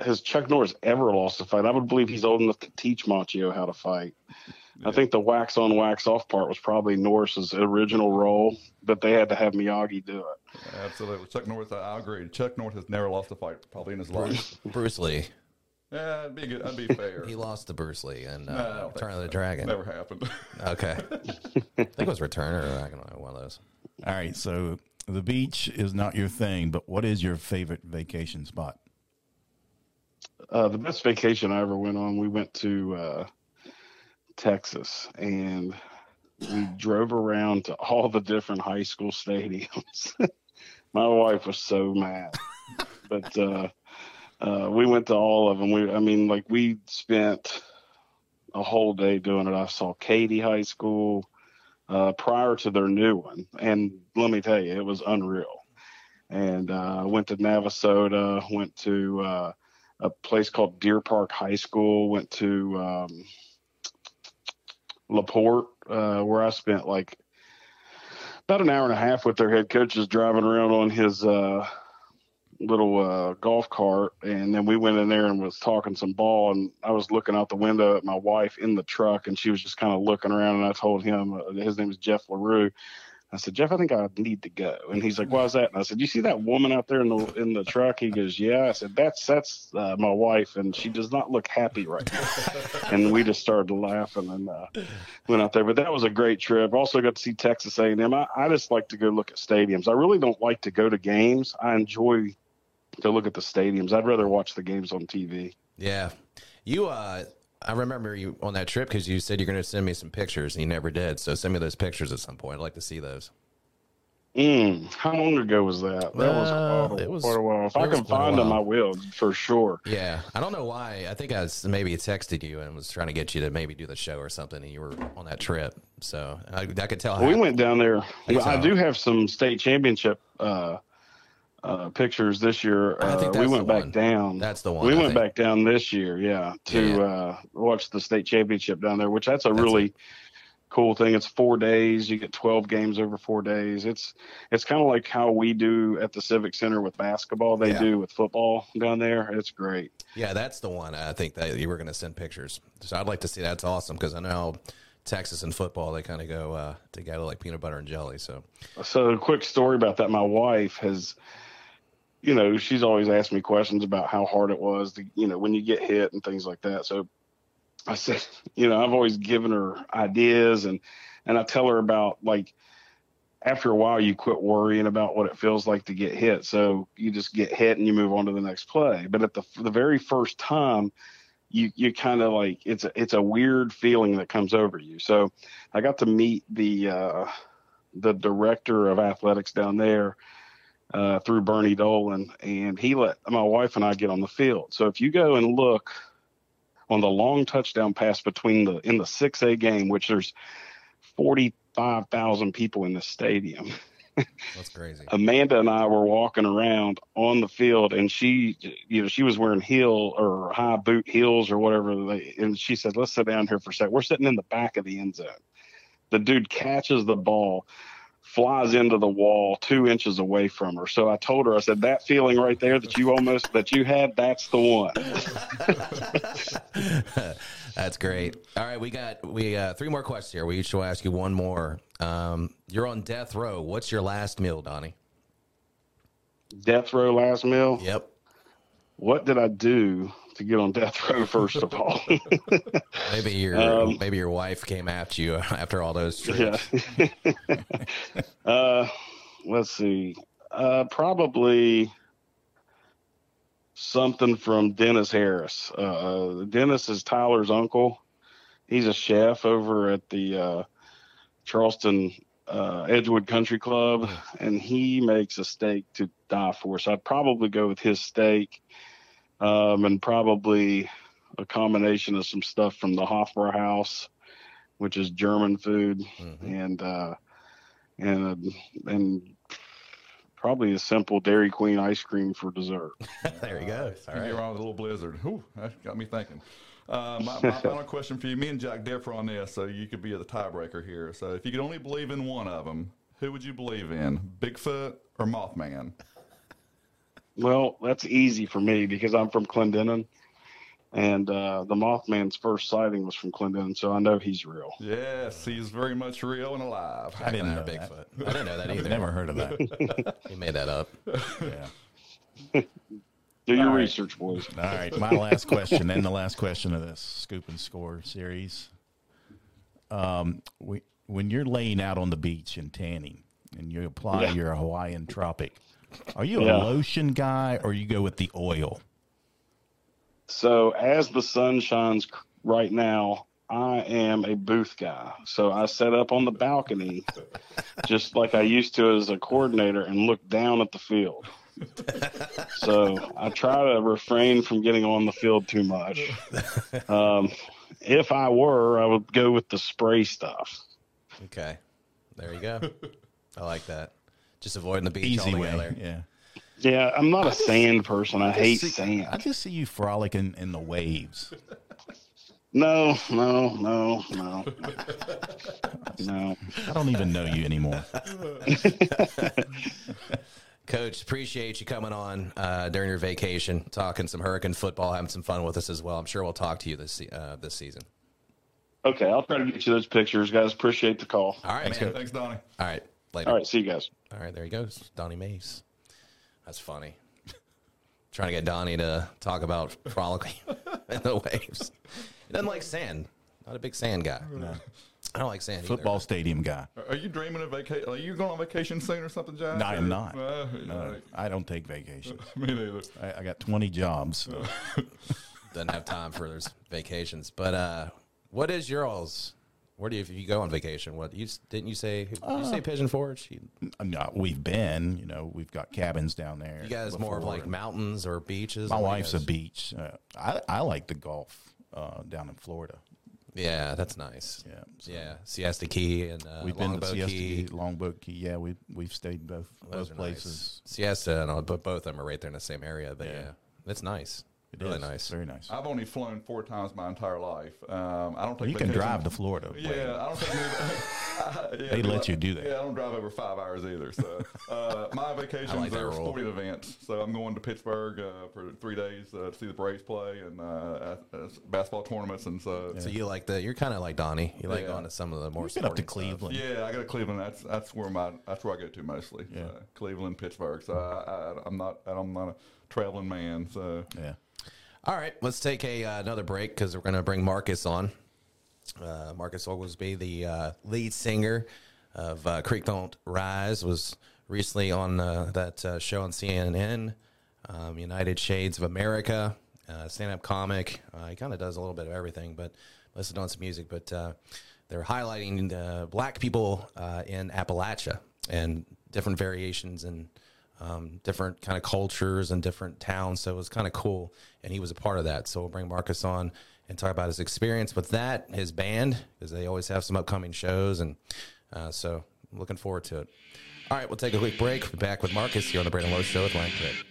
Has Chuck Norris ever lost a fight? I would believe he's old enough to teach Macchio how to fight. I think the wax on, wax off part was probably Norris's original role, but they had to have Miyagi do it. Absolutely, Chuck Norris. I, I agree. Chuck Norris has never lost a fight, probably in his life. Bruce Lee. yeah, that'd be good. That'd be fair. He lost to Bruce Lee and No, uh, don't Return of the think Dragon. Never happened. Okay. I think it was Return or I don't know, one of those. All right, so the beach is not your thing, but what is your favorite vacation spot? Uh, the best vacation I ever went on, we went to uh, Texas and we drove around to all the different high school stadiums. My wife was so mad, but uh, uh, we went to all of them. We, I mean, like we spent a whole day doing it. I saw Katy High School uh, prior to their new one, and let me tell you, it was unreal. And uh, went to Navasota, went to uh, a place called Deer Park High School. Went to um, Laporte, uh, where I spent like about an hour and a half with their head coaches driving around on his uh, little uh, golf cart, and then we went in there and was talking some ball. And I was looking out the window at my wife in the truck, and she was just kind of looking around. And I told him uh, his name is Jeff Larue. I said, Jeff, I think I need to go. And he's like, why is that? And I said, you see that woman out there in the in the truck? He goes, yeah. I said, that's that's uh, my wife, and she does not look happy right now. and we just started laughing and uh, went out there. But that was a great trip. Also got to see Texas A&M. I, I just like to go look at stadiums. I really don't like to go to games. I enjoy to look at the stadiums. I'd rather watch the games on TV. Yeah. You, uh, I remember you on that trip because you said you're going to send me some pictures and you never did. So send me those pictures at some point. I'd like to see those. Mm, how long ago was that? That was Uh, a, it was- quite a while. If I can find them. I will for sure. Yeah, I don't know why. I think I was, maybe texted you and was trying to get you to maybe do the show or something, and you were on that trip. So I, I could tell. we how- went down there. I do have some state championship uh, uh, pictures this year. I think Uh, we went the back one. down. That's the one. we I went think. back down this year, yeah, to Yeah. Uh, watch the state championship down there, which that's a That's really cool thing. It's four days. You get twelve games over four days. It's it's kind of like how we do at the Civic Center with basketball. They Yeah. do with football down there. It's great. Yeah, that's the one. I think that you were going to send pictures. So I'd like to see. That's awesome because I know Texas and football they kind of go uh, together like peanut butter and jelly. So So, a quick story about that. My wife has, you know, she's always asked me questions about how hard it was to, you know, when you get hit and things like that. So, I said, you know, I've always given her ideas and, and I tell her about like, after a while, you quit worrying about what it feels like to get hit. So you just get hit and you move on to the next play. But at the the very first time, you you kind of like it's a, it's a weird feeling that comes over you. So I got to meet the uh, the director of athletics down there uh, through Bernie Dolan, and he let my wife and I get on the field. So if you go and look on the long touchdown pass between the in the six A game, which there's forty five thousand people in the stadium. that's crazy. Amanda and I were walking around on the field, and she, you know, she was wearing heel or high boot heels or whatever. They, and she said, "Let's sit down here for a sec." We're sitting in the back of the end zone. The dude catches the ball, flies into the wall two inches away from her. So I told her, I said, "That feeling right there that you almost that you had, that's the one." That's great. All right, we got we uh, three more questions here. We each will ask you one more. Um, you're on death row. What's your last meal, Donnie? Death row last meal. Yep. What did I do to get on death row? First of all. Maybe your Um, maybe your wife came after you after all those trips. Yeah. uh, let's see. Uh, probably something from Dennis Harris. Uh, Dennis is Tyler's uncle. He's a chef over at the uh, Charleston uh, Edgewood Country Club, and he makes a steak to die for. So I'd probably go with his steak, um, and probably a combination of some stuff from the Hofbräu House, which is German food Mhm. and uh, and and probably a simple Dairy Queen ice cream for dessert. there you go. All You're right. on a little blizzard. Whew, that got me thinking. Uh, my, my final question for you, me and Jack differ on this, so you could be the tiebreaker here. So if you could only believe in one of them, who would you believe in, Bigfoot or Mothman? Well, that's easy for me because I'm from Clendenin, and uh, the Mothman's first sighting was from Clendenin, so I know he's real. Yes, he's very much real and alive. I didn't know that. Bigfoot. I didn't know that either. never heard of that. He made that up. Yeah. Do your All right. research, boys. All right, my last question, and the last question of this scoop and score series. Um, we, when you're laying out on the beach and tanning, and you apply Yeah. your Hawaiian Tropic, are you a lotion guy or you go with the oil? So as the sun shines right now, I am a booth guy. So I set up on the balcony, just like I used to as a coordinator, and look down at the field. So I try to refrain from getting on the field too much. Um, if I were, I would go with the spray stuff. Okay. There you go. I like that. Just avoiding the beach Easy way. Yeah. Yeah, I'm not a sand person. I hate See, sand. I just see you frolicking in the waves. No, no, no, no, no. I don't even know you anymore. Coach, appreciate you coming on uh, during your vacation, talking some Hurricane football, having some fun with us as well. I'm sure we'll talk to you this uh, this season. Okay, I'll try to get you those pictures, guys. Appreciate the call. All right, Thanks, man. Thanks, Donnie. All right, later. All right, see you guys. All right, there he goes, Donnie Mace. That's funny. Trying to get Donnie to talk about frolicking in the waves. He doesn't like sand. Not a big sand guy. No. I don't like sand Football stadium guy. Are you dreaming of vacation? Are you going on vacation soon or something, John? No, I am not. Uh, No, I don't take vacations. Me neither. I, I got 20 jobs. so. Doesn't have time for those vacations. But uh, what is your all's? Where do you if you go on vacation? What you didn't you say? Did you Uh, say Pigeon Forge? You, No, we've been, you know, we've got cabins down there. you guys more of before. like mountains or beaches? My what do you wife's a guys- beach. Uh, I I like the golf uh, down in Florida. Yeah, that's nice. Yeah, so Yeah, Siesta Key and uh, we've been to Longboat Siesta Key. Key, Longboat Key. Yeah, we we've stayed both Those both are places. Nice. Siesta and all, but both of them are right there in the same area. But yeah, it's nice. It really is. nice. very nice. I've only flown four times my entire life. Um, I don't take you can drive to Florida. Wayne. Yeah, I don't think maybe, yeah, They let like- you do that. Yeah, I don't drive over five hours either. So uh, my vacations like that are rule. sporting events. So I'm going to Pittsburgh uh, for three days uh, to see the Braves play and uh, at, uh, basketball tournaments. And so So you like the? You're kind of like Donnie. You like Yeah. going to some of the more. You've been up to sporting stuff. Cleveland. yeah, I go to Cleveland. That's that's where my that's where I go to mostly. Yeah. So, Cleveland, Pittsburgh. So I, I, I'm not I'm not a traveling man. So Yeah. All right, let's take a uh, another break because we're going to bring Marcus on. Uh, Marcus Oglesby, the uh, lead singer of uh, Creek Don't Rise, was recently on uh, that uh, show on CNN, um, United Shades of America, stand-up comic. He kind of does a little bit of everything, but listen on some music. But they're highlighting black people in Appalachia and different variations and um, different kind of cultures and different towns. So it was kind of cool, and he was a part of that. So we'll bring Marcus on and talk about his experience with that, his band, because they always have some upcoming shows, and uh, so I'm looking forward to it. All right, we'll take a quick break. We'll back with Marcus here on the Brandon Lowe Show with Ryan Pritt.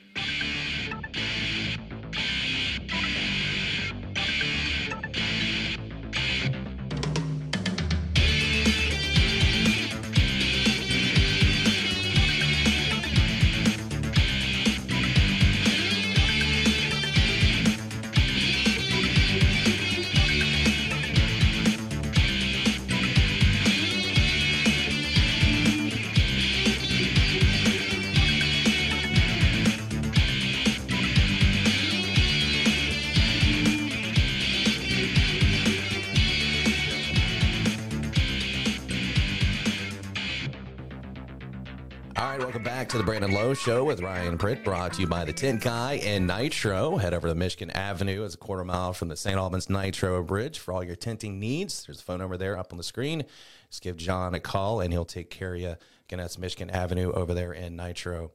To the Brandon Lowe Show with Ryan Pritt, brought to you by the Tint Guy and Nitro. Head over to Michigan Avenue, it's a quarter mile from the St. Albans Nitro Bridge for all your tinting needs. There's a phone number there up on the screen. Just give John a call and he'll take care of you. Again, that's Michigan Avenue over there in Nitro.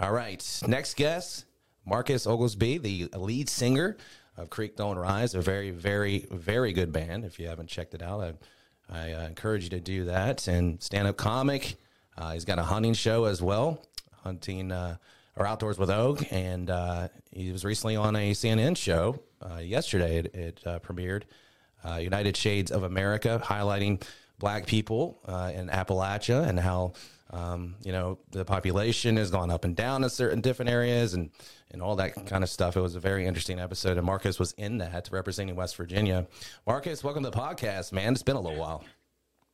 All right, next guest, Marcus Oglesby, the lead singer of Creek Don't Rise, a very, very, very good band. If you haven't checked it out, I, I uh, encourage you to do that. And stand up comic. Uh, he's got a hunting show as well, hunting uh, or outdoors with Og, and uh, he was recently on a CNN show uh, yesterday. It, it uh, premiered uh, United Shades of America, highlighting black people in Appalachia and how um, you know the population has gone up and down in certain different areas and and all that kind of stuff. It was a very interesting episode, and Marcus was in that representing West Virginia. Marcus, welcome to the podcast, man. It's been a little while.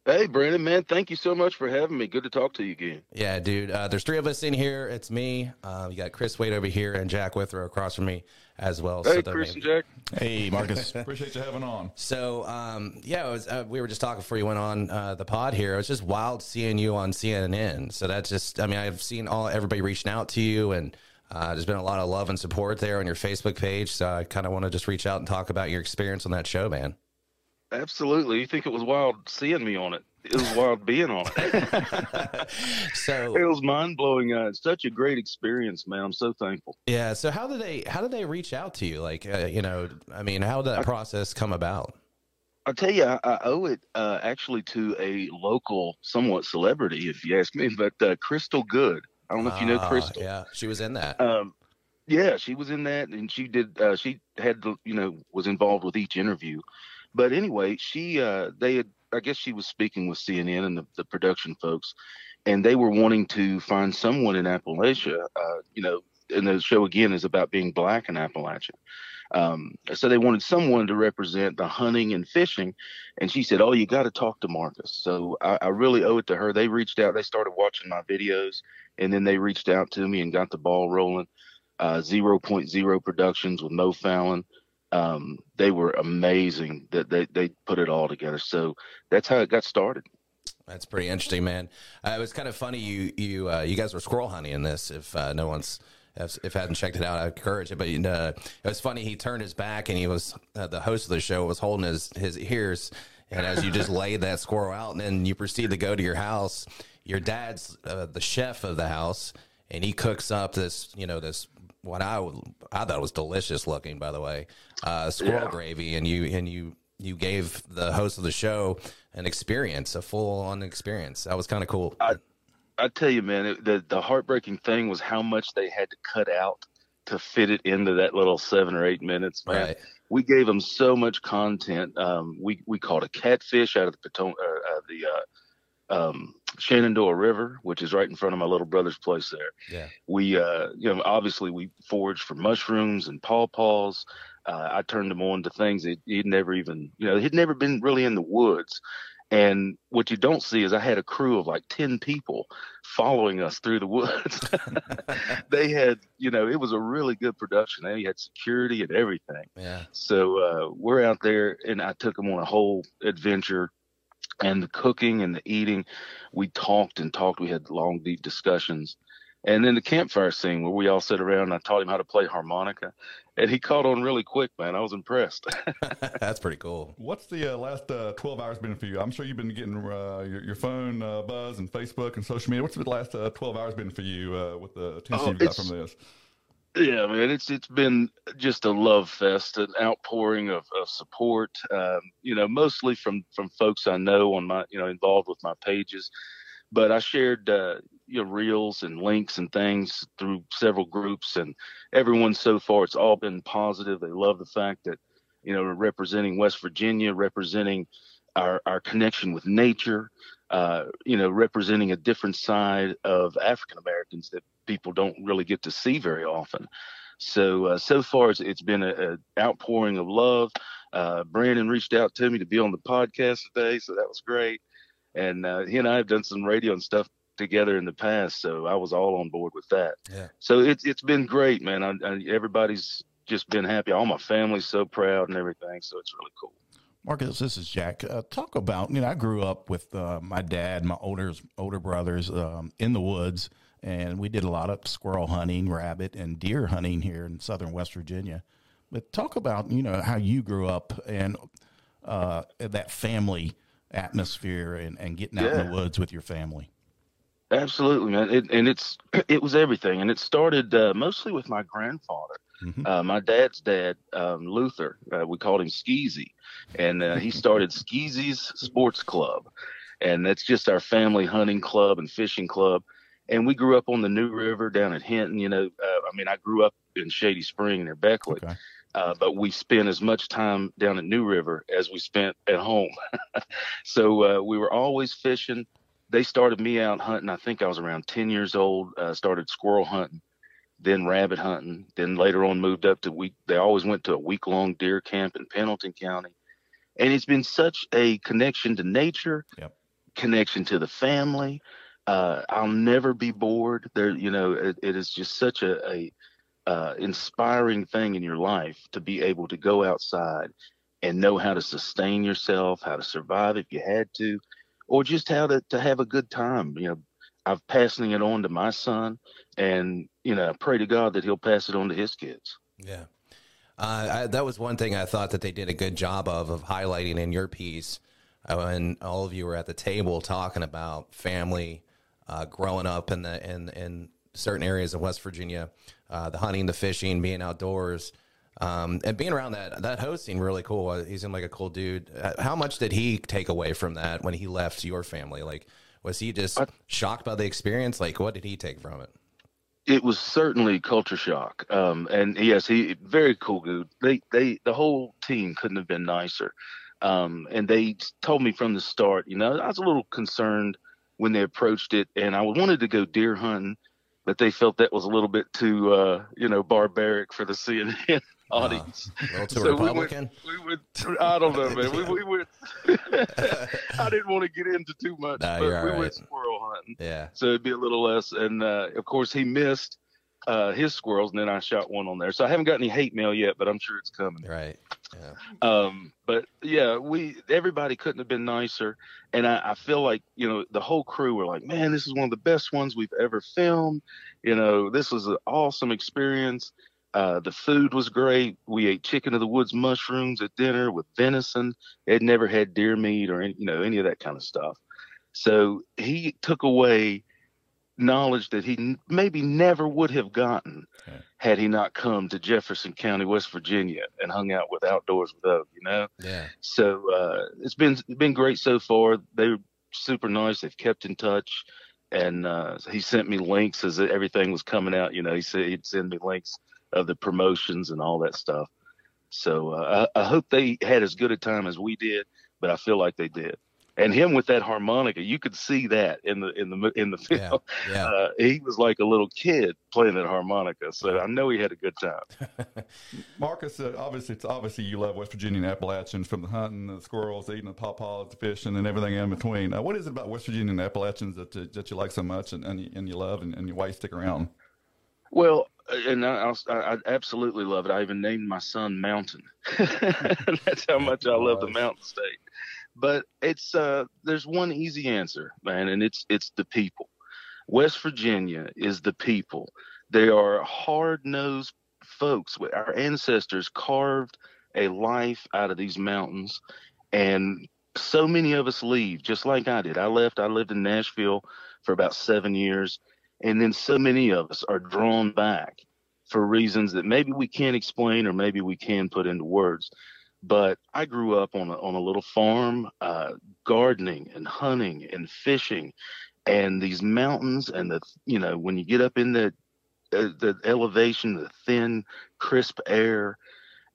Hey, Brandon, man, thank you so much for having me. Good to talk to you again. Yeah, dude. Uh, there's three of us in here. It's me. Uh, you got Chris Wade over here and Jack Withrow across from me as well. Hey, that Chris may- and Jack. Hey, Marcus. appreciate you having on. So, um, yeah, was, uh, we were just talking before you went on uh, the pod here. It was just wild seeing you on CNN. So that's just, I mean, I've seen all everybody reaching out to you, and uh, there's been a lot of love and support there on your Facebook page. So I kind of want to just reach out and talk about your experience on that show, man. Absolutely. You think it was wild seeing me on it? It was wild being on it. So it was mind blowing. Uh, it's such a great experience, man. I'm so thankful. yeah, so how did they how did they reach out to you? Like, uh, you know, I mean, how did that process come about? I tell you, I, I owe it uh, actually to a local, somewhat celebrity, if you ask me, but uh, Crystal Good. I don't know if you know Ah, Crystal. Yeah, she was in that. Um, yeah, she was in that, and she did. Uh, she had, the, you know, was involved with each interview. But anyway, she, uh, they had, I guess she was speaking with CNN and the, the production folks, and they were wanting to find someone in Appalachia. Uh, you know, and the show again is about being black in Appalachia. Um, so they wanted someone to represent the hunting and fishing, and she said, "Oh, you got to talk to Marcus." So I, I really owe it to her. They reached out. They started watching my videos, and then they reached out to me and got the ball rolling. Uh, 0.0 Productions with Mo Fallon. Um, they were amazing that they, they put it all together. So that's how it got started. That's pretty interesting, man. Uh, it was kind of funny. You you uh, you guys were squirrel hunting in this. If uh, no one's if, if hadn't checked it out, I encourage it. But it was funny. He turned his back and he was uh, the host of the show was holding his his ears. And as you just laid that squirrel out, and then you proceed to go to your house, your dad's uh, the chef of the house, and he cooks up this, you know, this what I I thought was delicious looking, by the way, uh, squirrel Yeah. gravy, and you and you you gave the host of the show an experience, a full on experience. That was kind of cool. I I tell you, man, it, the the heartbreaking thing was how much they had to cut out to fit it into that little seven or eight minutes, man. Right. We gave them so much content. Um, we we caught a catfish out of the Potomac, uh, uh, the uh, um, Shenandoah River, which is right in front of my little brother's place there. Yeah. We, uh, you know, obviously we foraged for mushrooms and pawpaws. Uh, I turned them on to things that he'd never even, you know, he'd never been really in the woods. And what you don't see is I had a crew of like 10 people following us through the woods. they had, you know, it was a really good production. They had security and everything. Yeah. So uh, we're out there, and I took them on a whole adventure. And the cooking and the eating, we talked and talked. We had long, deep discussions. And then the campfire scene where we all sit around and I taught him how to play harmonica. And he caught on really quick, man. I was impressed. That's pretty cool. What's the uh, last uh, 12 hours been for you? I'm sure you've been getting uh, your, your phone uh, buzz and Facebook and social media. What's the last uh, 12 hours been for you uh, with the attention Oh, you've got from this? Yeah, man, it's it's been just a love fest, an outpouring of, of support. Um, you know, mostly from from folks I know on my you know involved with my pages, but I shared uh, you know reels and links and things through several groups, and everyone so far it's all been positive. They love the fact that you know representing West Virginia, representing our our connection with nature. Uh, you know, representing a different side of African Americans that people don't really get to see very often. So uh, so far, it's, it's been a, a outpouring of love. Uh, Brandon reached out to me to be on the podcast today, so that was great. And uh, he and I have done some radio and stuff together in the past, so I was all on board with that. Yeah. So it's it's been great, man. I, I, everybody's just been happy. All my family's so proud and everything, so it's really cool. Marcus, this is Jack. Uh, talk about you know I grew up with uh, my dad, my older older brothers um, in the woods, and we did a lot of squirrel hunting, rabbit, and deer hunting here in southern West Virginia. But talk about you know how you grew up and uh, that family atmosphere and, and getting out in the woods with your family. Absolutely, man. It, and it's it was everything, and it started uh, mostly with my grandfather. Mhm. Uh, my dad's dad, um, Luther, uh, we called him Skeezy, and uh, he started Skeezy's Sports Club, and that's just our family hunting club and fishing club. And we grew up on the New River down at Hinton. You know, uh, I mean, I grew up in Shady Spring near Beckley, Okay. uh, but we spent as much time down at New River as we spent at home. so uh, we were always fishing. They started me out hunting. I think I was around 10 years old. Uh, started squirrel hunting, then rabbit hunting. Then later on moved up to week. They always went to a week long deer camp in Pendleton County, and it's been such a connection to nature, Yep. connection to the family. Uh, I'll never be bored. There, you know, it, it is just such a, a uh, inspiring thing in your life to be able to go outside and know how to sustain yourself, how to survive if you had to, or just how to, to have a good time. You know, I'm passing it on to my son, and you know, I pray to God that he'll pass it on to his kids. Yeah. Uh, I, that was one thing I thought that they did a good job of of highlighting in your piece uh, when all of you were at the table talking about family, uh, growing up in the in in certain areas of West Virginia, uh, the hunting, the fishing, being outdoors, um, and being around that that host seemed really cool. Uh, He seemed like a cool dude. Uh, How much did he take away from that when he left your family? Like, was he just shocked by the experience? Like, what did he take from it? it was certainly culture shock. Um, and yes, he very cool dude. They they the whole team couldn't have been nicer. Um, and they told me from the start, you know, I was a little concerned when they approached it, and I wanted to go deer hunting, but they felt that was a little bit too, uh, you know, barbaric for the CNN audience. A little too So we went- We would, I don't know, man. We, we went. I didn't want to get into too much, No, but we right. went squirrel hunting yeah. so it'd be a little less. And uh, of course, he missed uh, his squirrels, and then I shot one on there. So I haven't got any hate mail yet, but I'm sure it's coming. Right. Yeah. Um, but yeah, we everybody couldn't have been nicer, and I, I feel like you know the whole crew were like, man, this is one of the best ones we've ever filmed. You know, this was an awesome experience. Uh, the food was great. We ate chicken of the woods mushrooms at dinner with venison. Had never had deer meat or any, you know any of that kind of stuff. So he took away knowledge that he maybe never would have gotten okay. had he not come to Jefferson County, West Virginia, and hung out with Outdoors with Og. You know. Yeah. So uh, it's been been great so far. They're super nice. They've kept in touch, and uh, he sent me links as everything was coming out. You know, he said he'd send me links of the promotions and all that stuff. So uh, I, I hope they had as good a time as we did, but I feel like they did and him with that harmonica you could see that in the in the in the film yeah, yeah. Uh, he was like a little kid playing that harmonica so i know he had a good time marcus uh, obviously it's obviously you love west virginia and appalachians from the hunting the squirrels eating the pawpaws the fishing and everything in between uh, what is it about west virginia and appalachians that, uh, that you like so much and, and, you, and you love and, and why you stick around well and I, I, I, absolutely love it. I even named my son Mountain. That's how much I love the Mountain State. But it's uh, there's one easy answer, man, and it's it's the people. West Virginia is the people. They are hard nosed folks. Our ancestors carved a life out of these mountains, and so many of us leave, just like I did. I left. I lived in Nashville for about seven years, and then so many of us are drawn back for reasons that maybe we can't explain or maybe we can put into words. But I grew up on a, on a little farm, uh, gardening and hunting and fishing, and these mountains and the you know when you get up in the uh, the elevation, the thin, crisp air,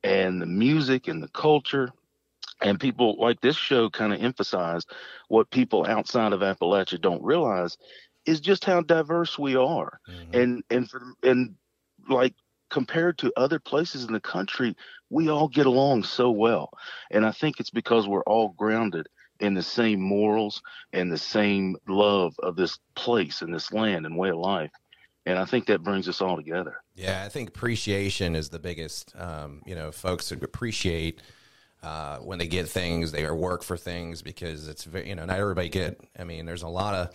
and the music and the culture, and people like this show kind of emphasized what people outside of Appalachia don't realize is just how diverse we are, mm-hmm. and and for and like compared to other places in the country, we all get along so well. And I think it's because we're all grounded in the same morals and the same love of this place and this land and way of life. And I think that brings us all together. Yeah, I think appreciation is the biggest. Um, you know, folks appreciate uh, when they get things, they work for things because it's very, you know, not everybody get. I mean, there's a lot of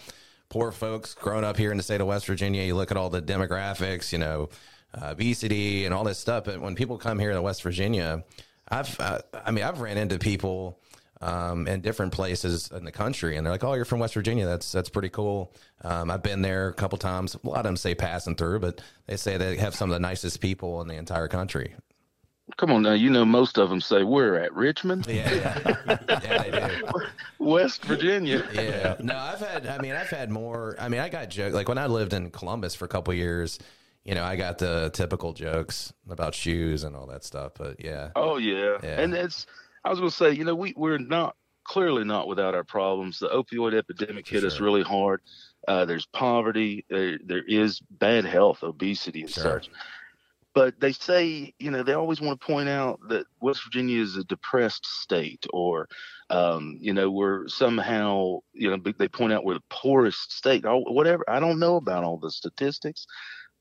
poor folks growing up here in the state of West Virginia. You look at all the demographics, you know, uh, obesity and all this stuff. But when people come here to West Virginia, I've, uh, I mean, I've ran into people um, in different places in the country, and they're like, "Oh, you're from West Virginia. That's that's pretty cool." Um, I've been there a couple times. A lot of them say passing through, but they say they have some of the nicest people in the entire country. Come on now, you know most of them say we're at Richmond. Yeah, yeah, yeah they do. West Virginia. Yeah, no, I've had. I mean, I've had more. I mean, I got jokes like when I lived in Columbus for a couple years you know, I got the typical jokes about shoes and all that stuff, but yeah. Oh yeah. yeah. And it's I was gonna say, you know, we, we're not clearly not without our problems. The opioid epidemic hit sure. us really hard. Uh, there's poverty, there, there is bad health, obesity and sure. such. But they say, you know, they always want to point out that West Virginia is a depressed state, or, um, you know, we're somehow, you know, they point out we're the poorest state, or whatever. I don't know about all the statistics,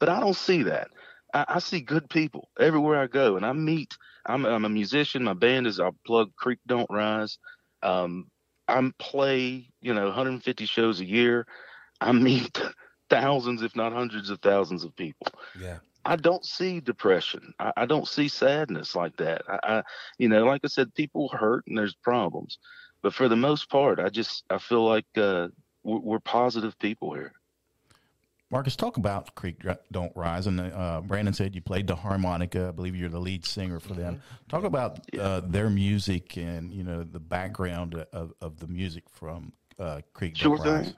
but I don't see that. I, I see good people everywhere I go, and I meet. I'm, I'm a musician. My band is I plug Creek Don't Rise. Um, I play, you know, 150 shows a year. I meet thousands, if not hundreds of thousands of people. Yeah. I don't see depression. I, I don't see sadness like that. I, I, you know, like I said, people hurt and there's problems, but for the most part, I just I feel like uh, we're, we're positive people here. Marcus, talk about Creek Don't Rise. And uh, Brandon said you played the harmonica. I believe you're the lead singer for them. Mm-hmm. Talk about uh, their music and you know the background of, of the music from uh, Creek sure Don't Rise. Thing.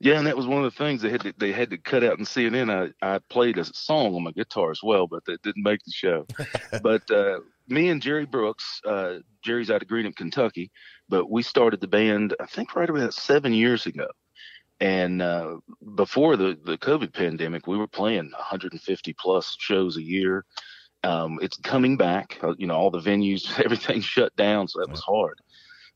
Yeah, and that was one of the things they had to, they had to cut out in CNN. I, I played a song on my guitar as well, but that didn't make the show. but uh, me and Jerry Brooks, uh, Jerry's out of Greenup, Kentucky, but we started the band I think right about seven years ago and uh, before the, the COVID pandemic, we were playing 150 plus shows a year. Um, it's coming back. Uh, you know, all the venues, everything shut down, so that was hard.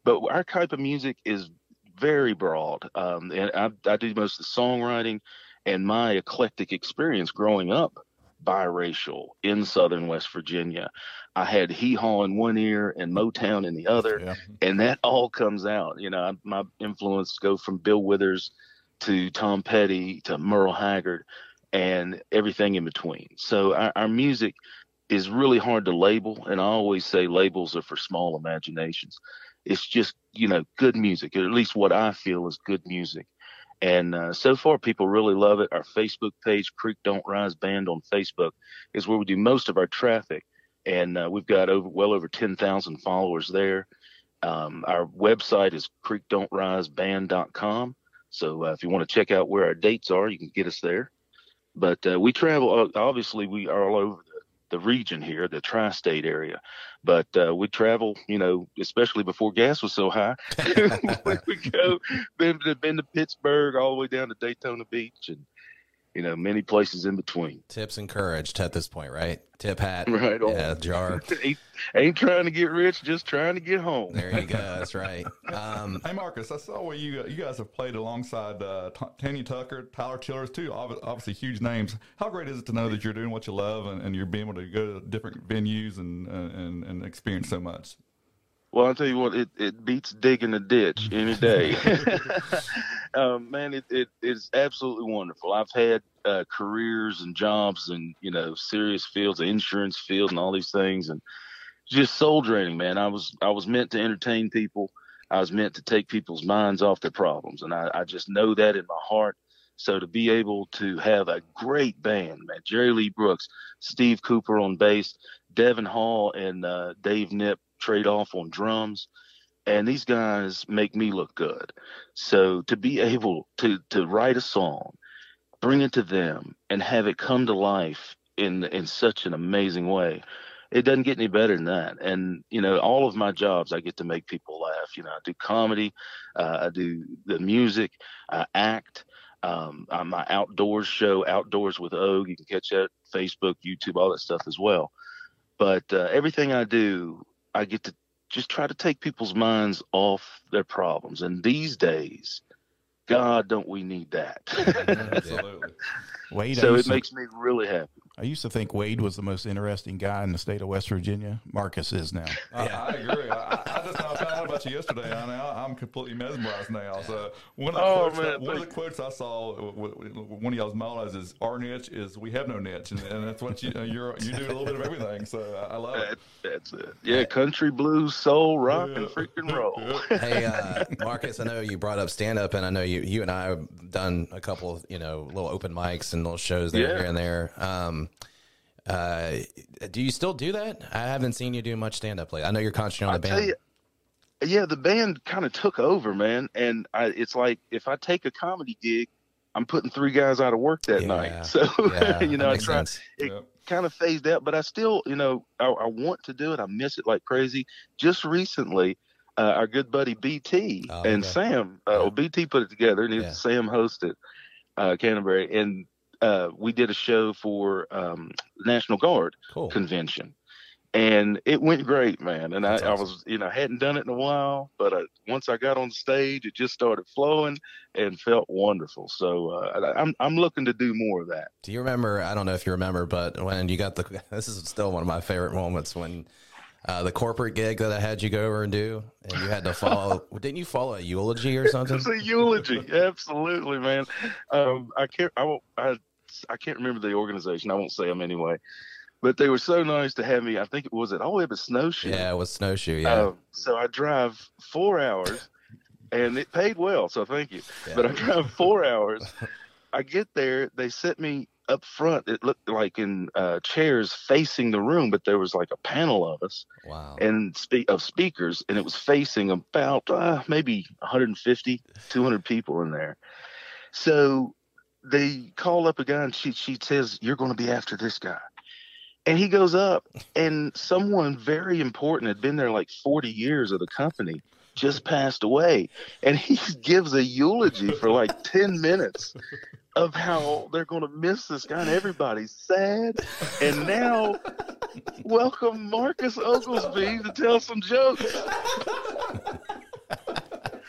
But our type of music is very broad, um, and I, I do most of the songwriting. And my eclectic experience growing up biracial in southern West Virginia. I had hee haw in one ear and Motown in the other, yeah. and that all comes out. You know, my influence go from Bill Withers to Tom Petty to Merle Haggard. and everything in between. So our, our music is really hard to label, and I always say labels are for small imaginations. It's just you know good music, or at least what I feel is good music. And uh, so far, people really love it. Our Facebook page, Creek Don't Rise Band on Facebook, is where we do most of our traffic, and uh, we've got over well over ten thousand followers there. Um, our website is creekdon'triseband.com. So uh, if you want to check out where our dates are, you can get us there. But uh, we travel, uh, obviously, we are all over the, the region here, the tri state area. But uh, we travel, you know, especially before gas was so high. we go, been, been to Pittsburgh, all the way down to Daytona Beach, and you know, many places in between. Tips encouraged at this point, right? Tip hat, right? On. Yeah, jar. ain't, ain't, trying to get rich, just trying to get home. There you go. That's right. Um, hey, Marcus, I saw where you you guys have played alongside uh, Tanya Tucker, Tyler Childers, too. Obviously, huge names. How great is it to know that you're doing what you love and, and you're being able to go to different venues and and, and experience so much? Well, I'll tell you what, it, it beats digging a ditch any day. um, man, it, it is absolutely wonderful. I've had uh, careers and jobs and, you know, serious fields, insurance field and all these things and just soul draining, man. I was, I was meant to entertain people. I was meant to take people's minds off their problems. And I, I just know that in my heart. So to be able to have a great band, man, Jerry Lee Brooks, Steve Cooper on bass, Devin Hall and uh, Dave Nip trade off on drums and these guys make me look good. So to be able to to write a song bring it to them and have it come to life in in such an amazing way it doesn't get any better than that. And you know all of my jobs i get to make people laugh. You know i do comedy uh, i do the music i act um, my outdoors show outdoors with og you can catch that facebook youtube all that stuff as well. But uh, everything i do I get to just try to take people's minds off their problems. And these days, God, don't we need that? Absolutely. Wade, so it to, makes me really happy. I used to think Wade was the most interesting guy in the state of West Virginia. Marcus is now. yeah, I, I agree. I, I, just found out about you yesterday. I now I'm completely mesmerized now. So one of the, oh, quotes, man, one of the quotes I saw, one of y'all's mottos is "Our niche is we have no niche," and, and that's what you uh, you're you do a little bit of everything. So I love that, it. That's it. Yeah, country, blues, soul, rock, yeah. and freaking roll. hey, uh, Marcus, I know you brought up stand up, and I know you you and I have done a couple of you know little open mics and little shows there yeah. here and there. Um, uh, do you still do that? I haven't seen you do much stand up lately. I know you're concentrating on the band. You, yeah, the band kind of took over, man. And I, it's like if I take a comedy gig, I'm putting three guys out of work that yeah. night. So yeah, you know, I try. Sense. It yep. kind of phased out, but I still, you know, I, I, want to do it. I miss it like crazy. Just recently, uh, our good buddy BT oh, and okay. Sam, uh, yeah. well, BT put it together, and yeah. Sam hosted uh, Canterbury, and uh, we did a show for um, National Guard cool. convention, and it went great, man. And I, awesome. I, was, you know, hadn't done it in a while, but I, once I got on stage, it just started flowing and felt wonderful. So uh, I'm I'm looking to do more of that. Do you remember? I don't know if you remember, but when you got the this is still one of my favorite moments when. Uh, the corporate gig that I had you go over and do, and you had to follow. didn't you follow a eulogy or something? it's a eulogy, absolutely, man. Um, I can't. I won't. I I can't remember the organization. I won't say them anyway. But they were so nice to have me. I think it was it all the way to Snowshoe. Yeah, it was Snowshoe. Yeah. Uh, so I drive four hours, and it paid well. So thank you. Yeah. But I drive four hours. I get there. They set me up front. It looked like in uh, chairs facing the room, but there was like a panel of us. Wow. And spe- of speakers, and it was facing about uh, maybe 150, 200 people in there. So they call up a guy and she she says you're going to be after this guy and he goes up and someone very important had been there like 40 years of the company just passed away and he gives a eulogy for like 10 minutes of how they're going to miss this guy and everybody's sad and now welcome marcus oglesby to tell some jokes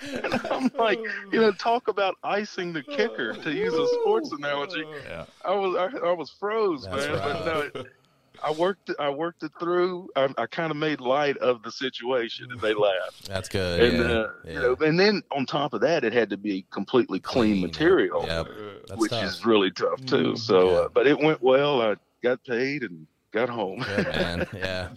and I'm like, you know, talk about icing the kicker to use a sports analogy. Yeah. I was I, I was froze, That's man. Right. But no, it, I worked I worked it through. I, I kind of made light of the situation, and they laughed. That's good. And yeah. uh, yeah. you know, and then on top of that, it had to be completely clean, Clean, material, Yep. Which tough. is really tough too. So, Yeah. uh, but it went well. I got paid and got home. Good, man. Yeah,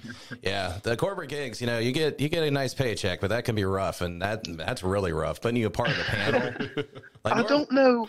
yeah. The corporate gigs, you know, you get you get a nice paycheck, but that can be rough, and that that's really rough. Putting you a part of the panel. Like, I don't know.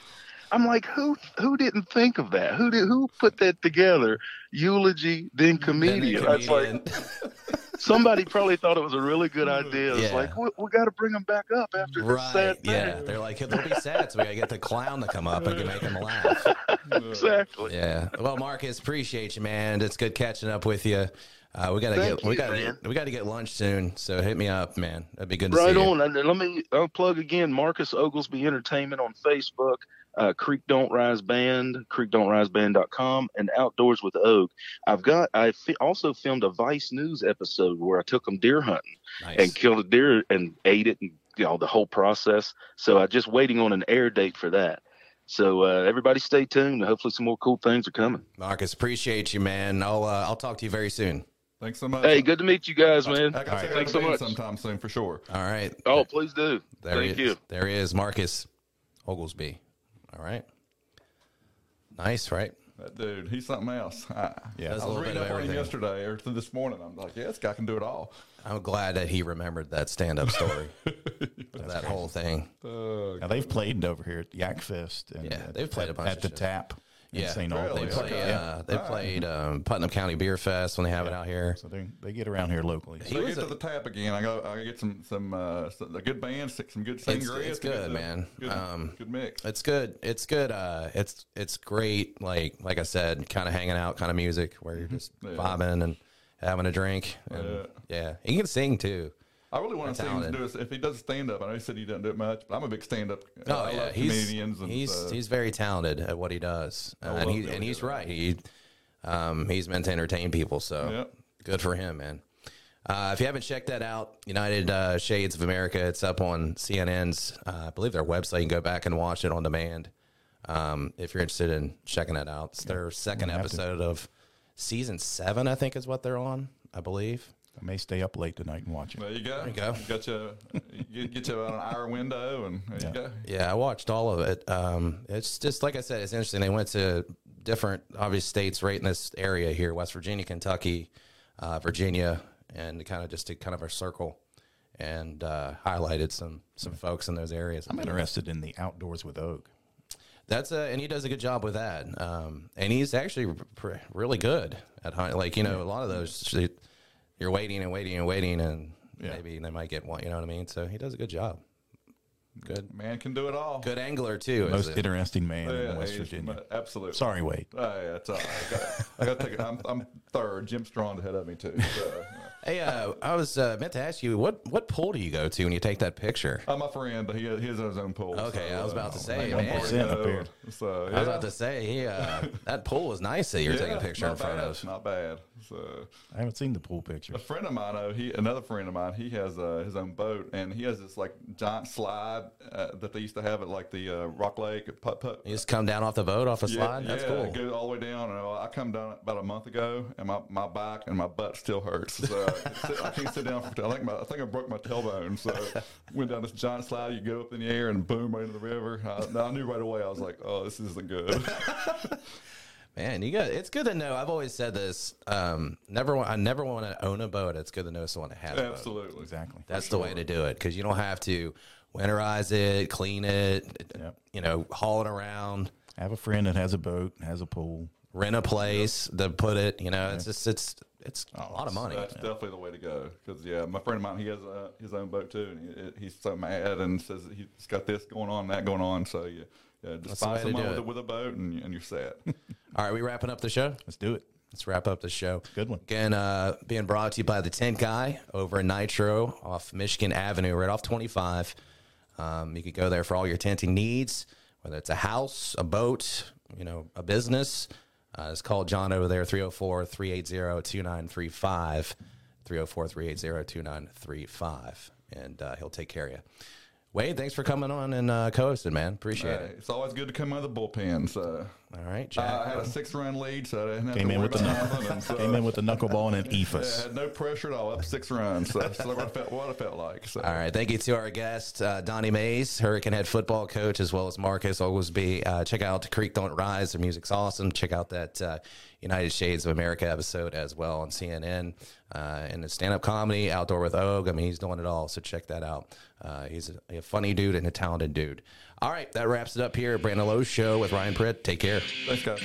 I'm like, who who didn't think of that? Who did who put that together? Eulogy, then then comedian. That's like somebody probably thought it was a really good idea. It's Yeah. like we, we got to bring them back up after this right? sad thing. Yeah, they're like they'll be sad, so we gotta get the clown to come up and make them laugh. exactly. Yeah. Well, Marcus, appreciate you, man. It's good catching up with you. Uh, we gotta Thank get we gotta man. we gotta get lunch soon. So hit me up, man. That'd be good to Right see you. on. And let me I'll plug again Marcus Oglesby Entertainment on Facebook, uh, Creek Don't Rise Band, creekdon'triseband.com, and Outdoors with Og. I've got, I fi- also filmed a Vice News episode where I took them deer hunting Nice. and killed a deer and ate it and you know, the whole process. So I'm just waiting on an air date for that. So uh, everybody stay tuned. Hopefully some more cool things are coming. Marcus, appreciate you, man. I'll uh, I'll talk to you very soon. Thanks so much. Hey, good to meet you guys, man. I got to Thanks so much. sometime soon for sure. All right. Oh, please do. There Thank is. you. There he is, Marcus Oglesby. All right. Nice, right? That dude, he's something else. I, Yeah. I was little reading of up on him yesterday or this morning. I'm like, yeah, this guy can do it all. I'm glad that he remembered that stand-up story, of that whole thing. Oh, now they've played over here at Yak Fest. And Yeah, at- they've played a at- bunch at of the shows. Tap. In Yeah, St. Really? They play, Okay. uh, they played um, Putnam County Beer Fest when they have it out here. So they they get around here locally. He So I was get a- to the tap again. I go. I get some some uh, some, a good band, some good sangria. it's to get good, the- man. Good, Um, good mix. It's good. It's good. Uh, it's it's great. Like like I said, kind of hanging out, kind of music where you're just Yeah. vibing and having a drink. And, yeah. he can sing too. I really want to see him do it. If he does stand up, I know he said he doesn't do it much, but I'm a big stand up. Oh yeah, he's comedians and he's uh, he's very talented at what he does, uh, and he and he's right. He um, he's meant to entertain people, so Yep. good for him, man. Uh, if you haven't checked that out, United uh, Shades of America, it's up on CNN's, uh, I believe their website. You can go back and watch it on demand um, if you're interested in checking that out. It's their second have to. episode of season seven, I think, is what they're on. I believe. I may stay up late tonight and watch it. There you go. There you go. Got you. you get you about an hour window, and there you go. Yeah, I watched all of it. Um, it's just like I said, it's interesting. They went to different obvious states right in this area here: West Virginia, Kentucky, uh, Virginia, and kind of just did kind of a circle and uh, highlighted some some folks in those areas. I'm interested in the outdoors with Og. That's a, and he does a good job with that. Um, and he's actually pr- really good at hunting. Like you know, a lot of those you're waiting and waiting and waiting, and Yeah. maybe they might get one. You know what I mean? So he does a good job. Good, Man can do it all. good angler too. Most it? interesting man Yeah, in West Virginia. Absolutely. Sorry, Wade. Oh, yeah, it's all right. I got, I got to take it. I'm, I'm third. Jim Strong's ahead of me too. So, Hey, uh, I was uh, meant to ask you what what pool do you go to when you take that picture? I'm uh, my friend, but he, he has his own pool. Okay, so, I was uh, about to say, I'm man. 1% up of here. So, yeah. I was about to say, he, uh, that pool was nice that you're taking a picture in front bad, of. Not bad. So, I haven't seen the pool picture. a friend of mine, oh, he another friend of mine, he has uh, his own boat, and he has this like giant slide uh, that they used to have at like the uh, Rock Lake putt putt. You just come down off the boat, off a slide. That's yeah, cool. Go all the way down, and I come down about a month ago, and my, my back and my butt still hurts. So I, I can't sit down for. I think my, I think I broke my tailbone. So went down this giant slide. You go up in the air and boom right into the river. I, I knew right away. I was like, oh, this isn't good. Man, you got it's good to know. I've always said this. Um, never, want, I never want to own a boat. It's good to know someone to have a boat. Absolutely. Exactly. That's the way to do it because you don't have to winterize it, clean it, Yep. you know, haul it around, I have a friend that has a boat, has a pool. rent a place to put it. You know, it's just it's it's a lot of money. That's definitely the way to go. Because yeah, my friend of mine, he has uh, his own boat too, and he, he's so mad and says he's got this going on, that going on. So yeah, yeah just That's the find way to someone do with a, it. with a boat, and, and you're set. All right, we wrapping up the show. Let's do it. Let's wrap up the show. Good one. Again, uh, being brought to you by the Tint Guy over in Nitro off Michigan Avenue, right off 25. Um, you could go there for all your tinting needs, whether it's a house, a boat, you know, a business. Uh, it's called John over there, 304 380 2935. 304 380 2935. And uh, he'll take care of you. Wade, thanks for coming on and uh, co-hosting, man. Appreciate Hey, it. it's always good to come out of the bullpen. So All right, uh, Jack. I had a six-run lead, so I didn't have Came to in with the knuckle, nothing. So, came in with the knuckleball and an yeah, eephus. had no pressure at all. Up six runs. So that's what I felt. What I felt like. So. All right. Thank you to our guest, uh, Donnie Mays, Hurricane Head football coach, as well as Marcus Oglesby. Uh, check out the Creek Don't Rise. Their music's awesome. Check out that uh, United Shades of America episode as well on CNN. Uh, and the stand up comedy, Outdoor with Og. I mean, he's doing it all. So check that out. Uh, he's a, a funny dude and a talented dude. All right. That wraps it up here. at Brandon Lowe's show with Ryan Pritt. Take care. Thanks, guys.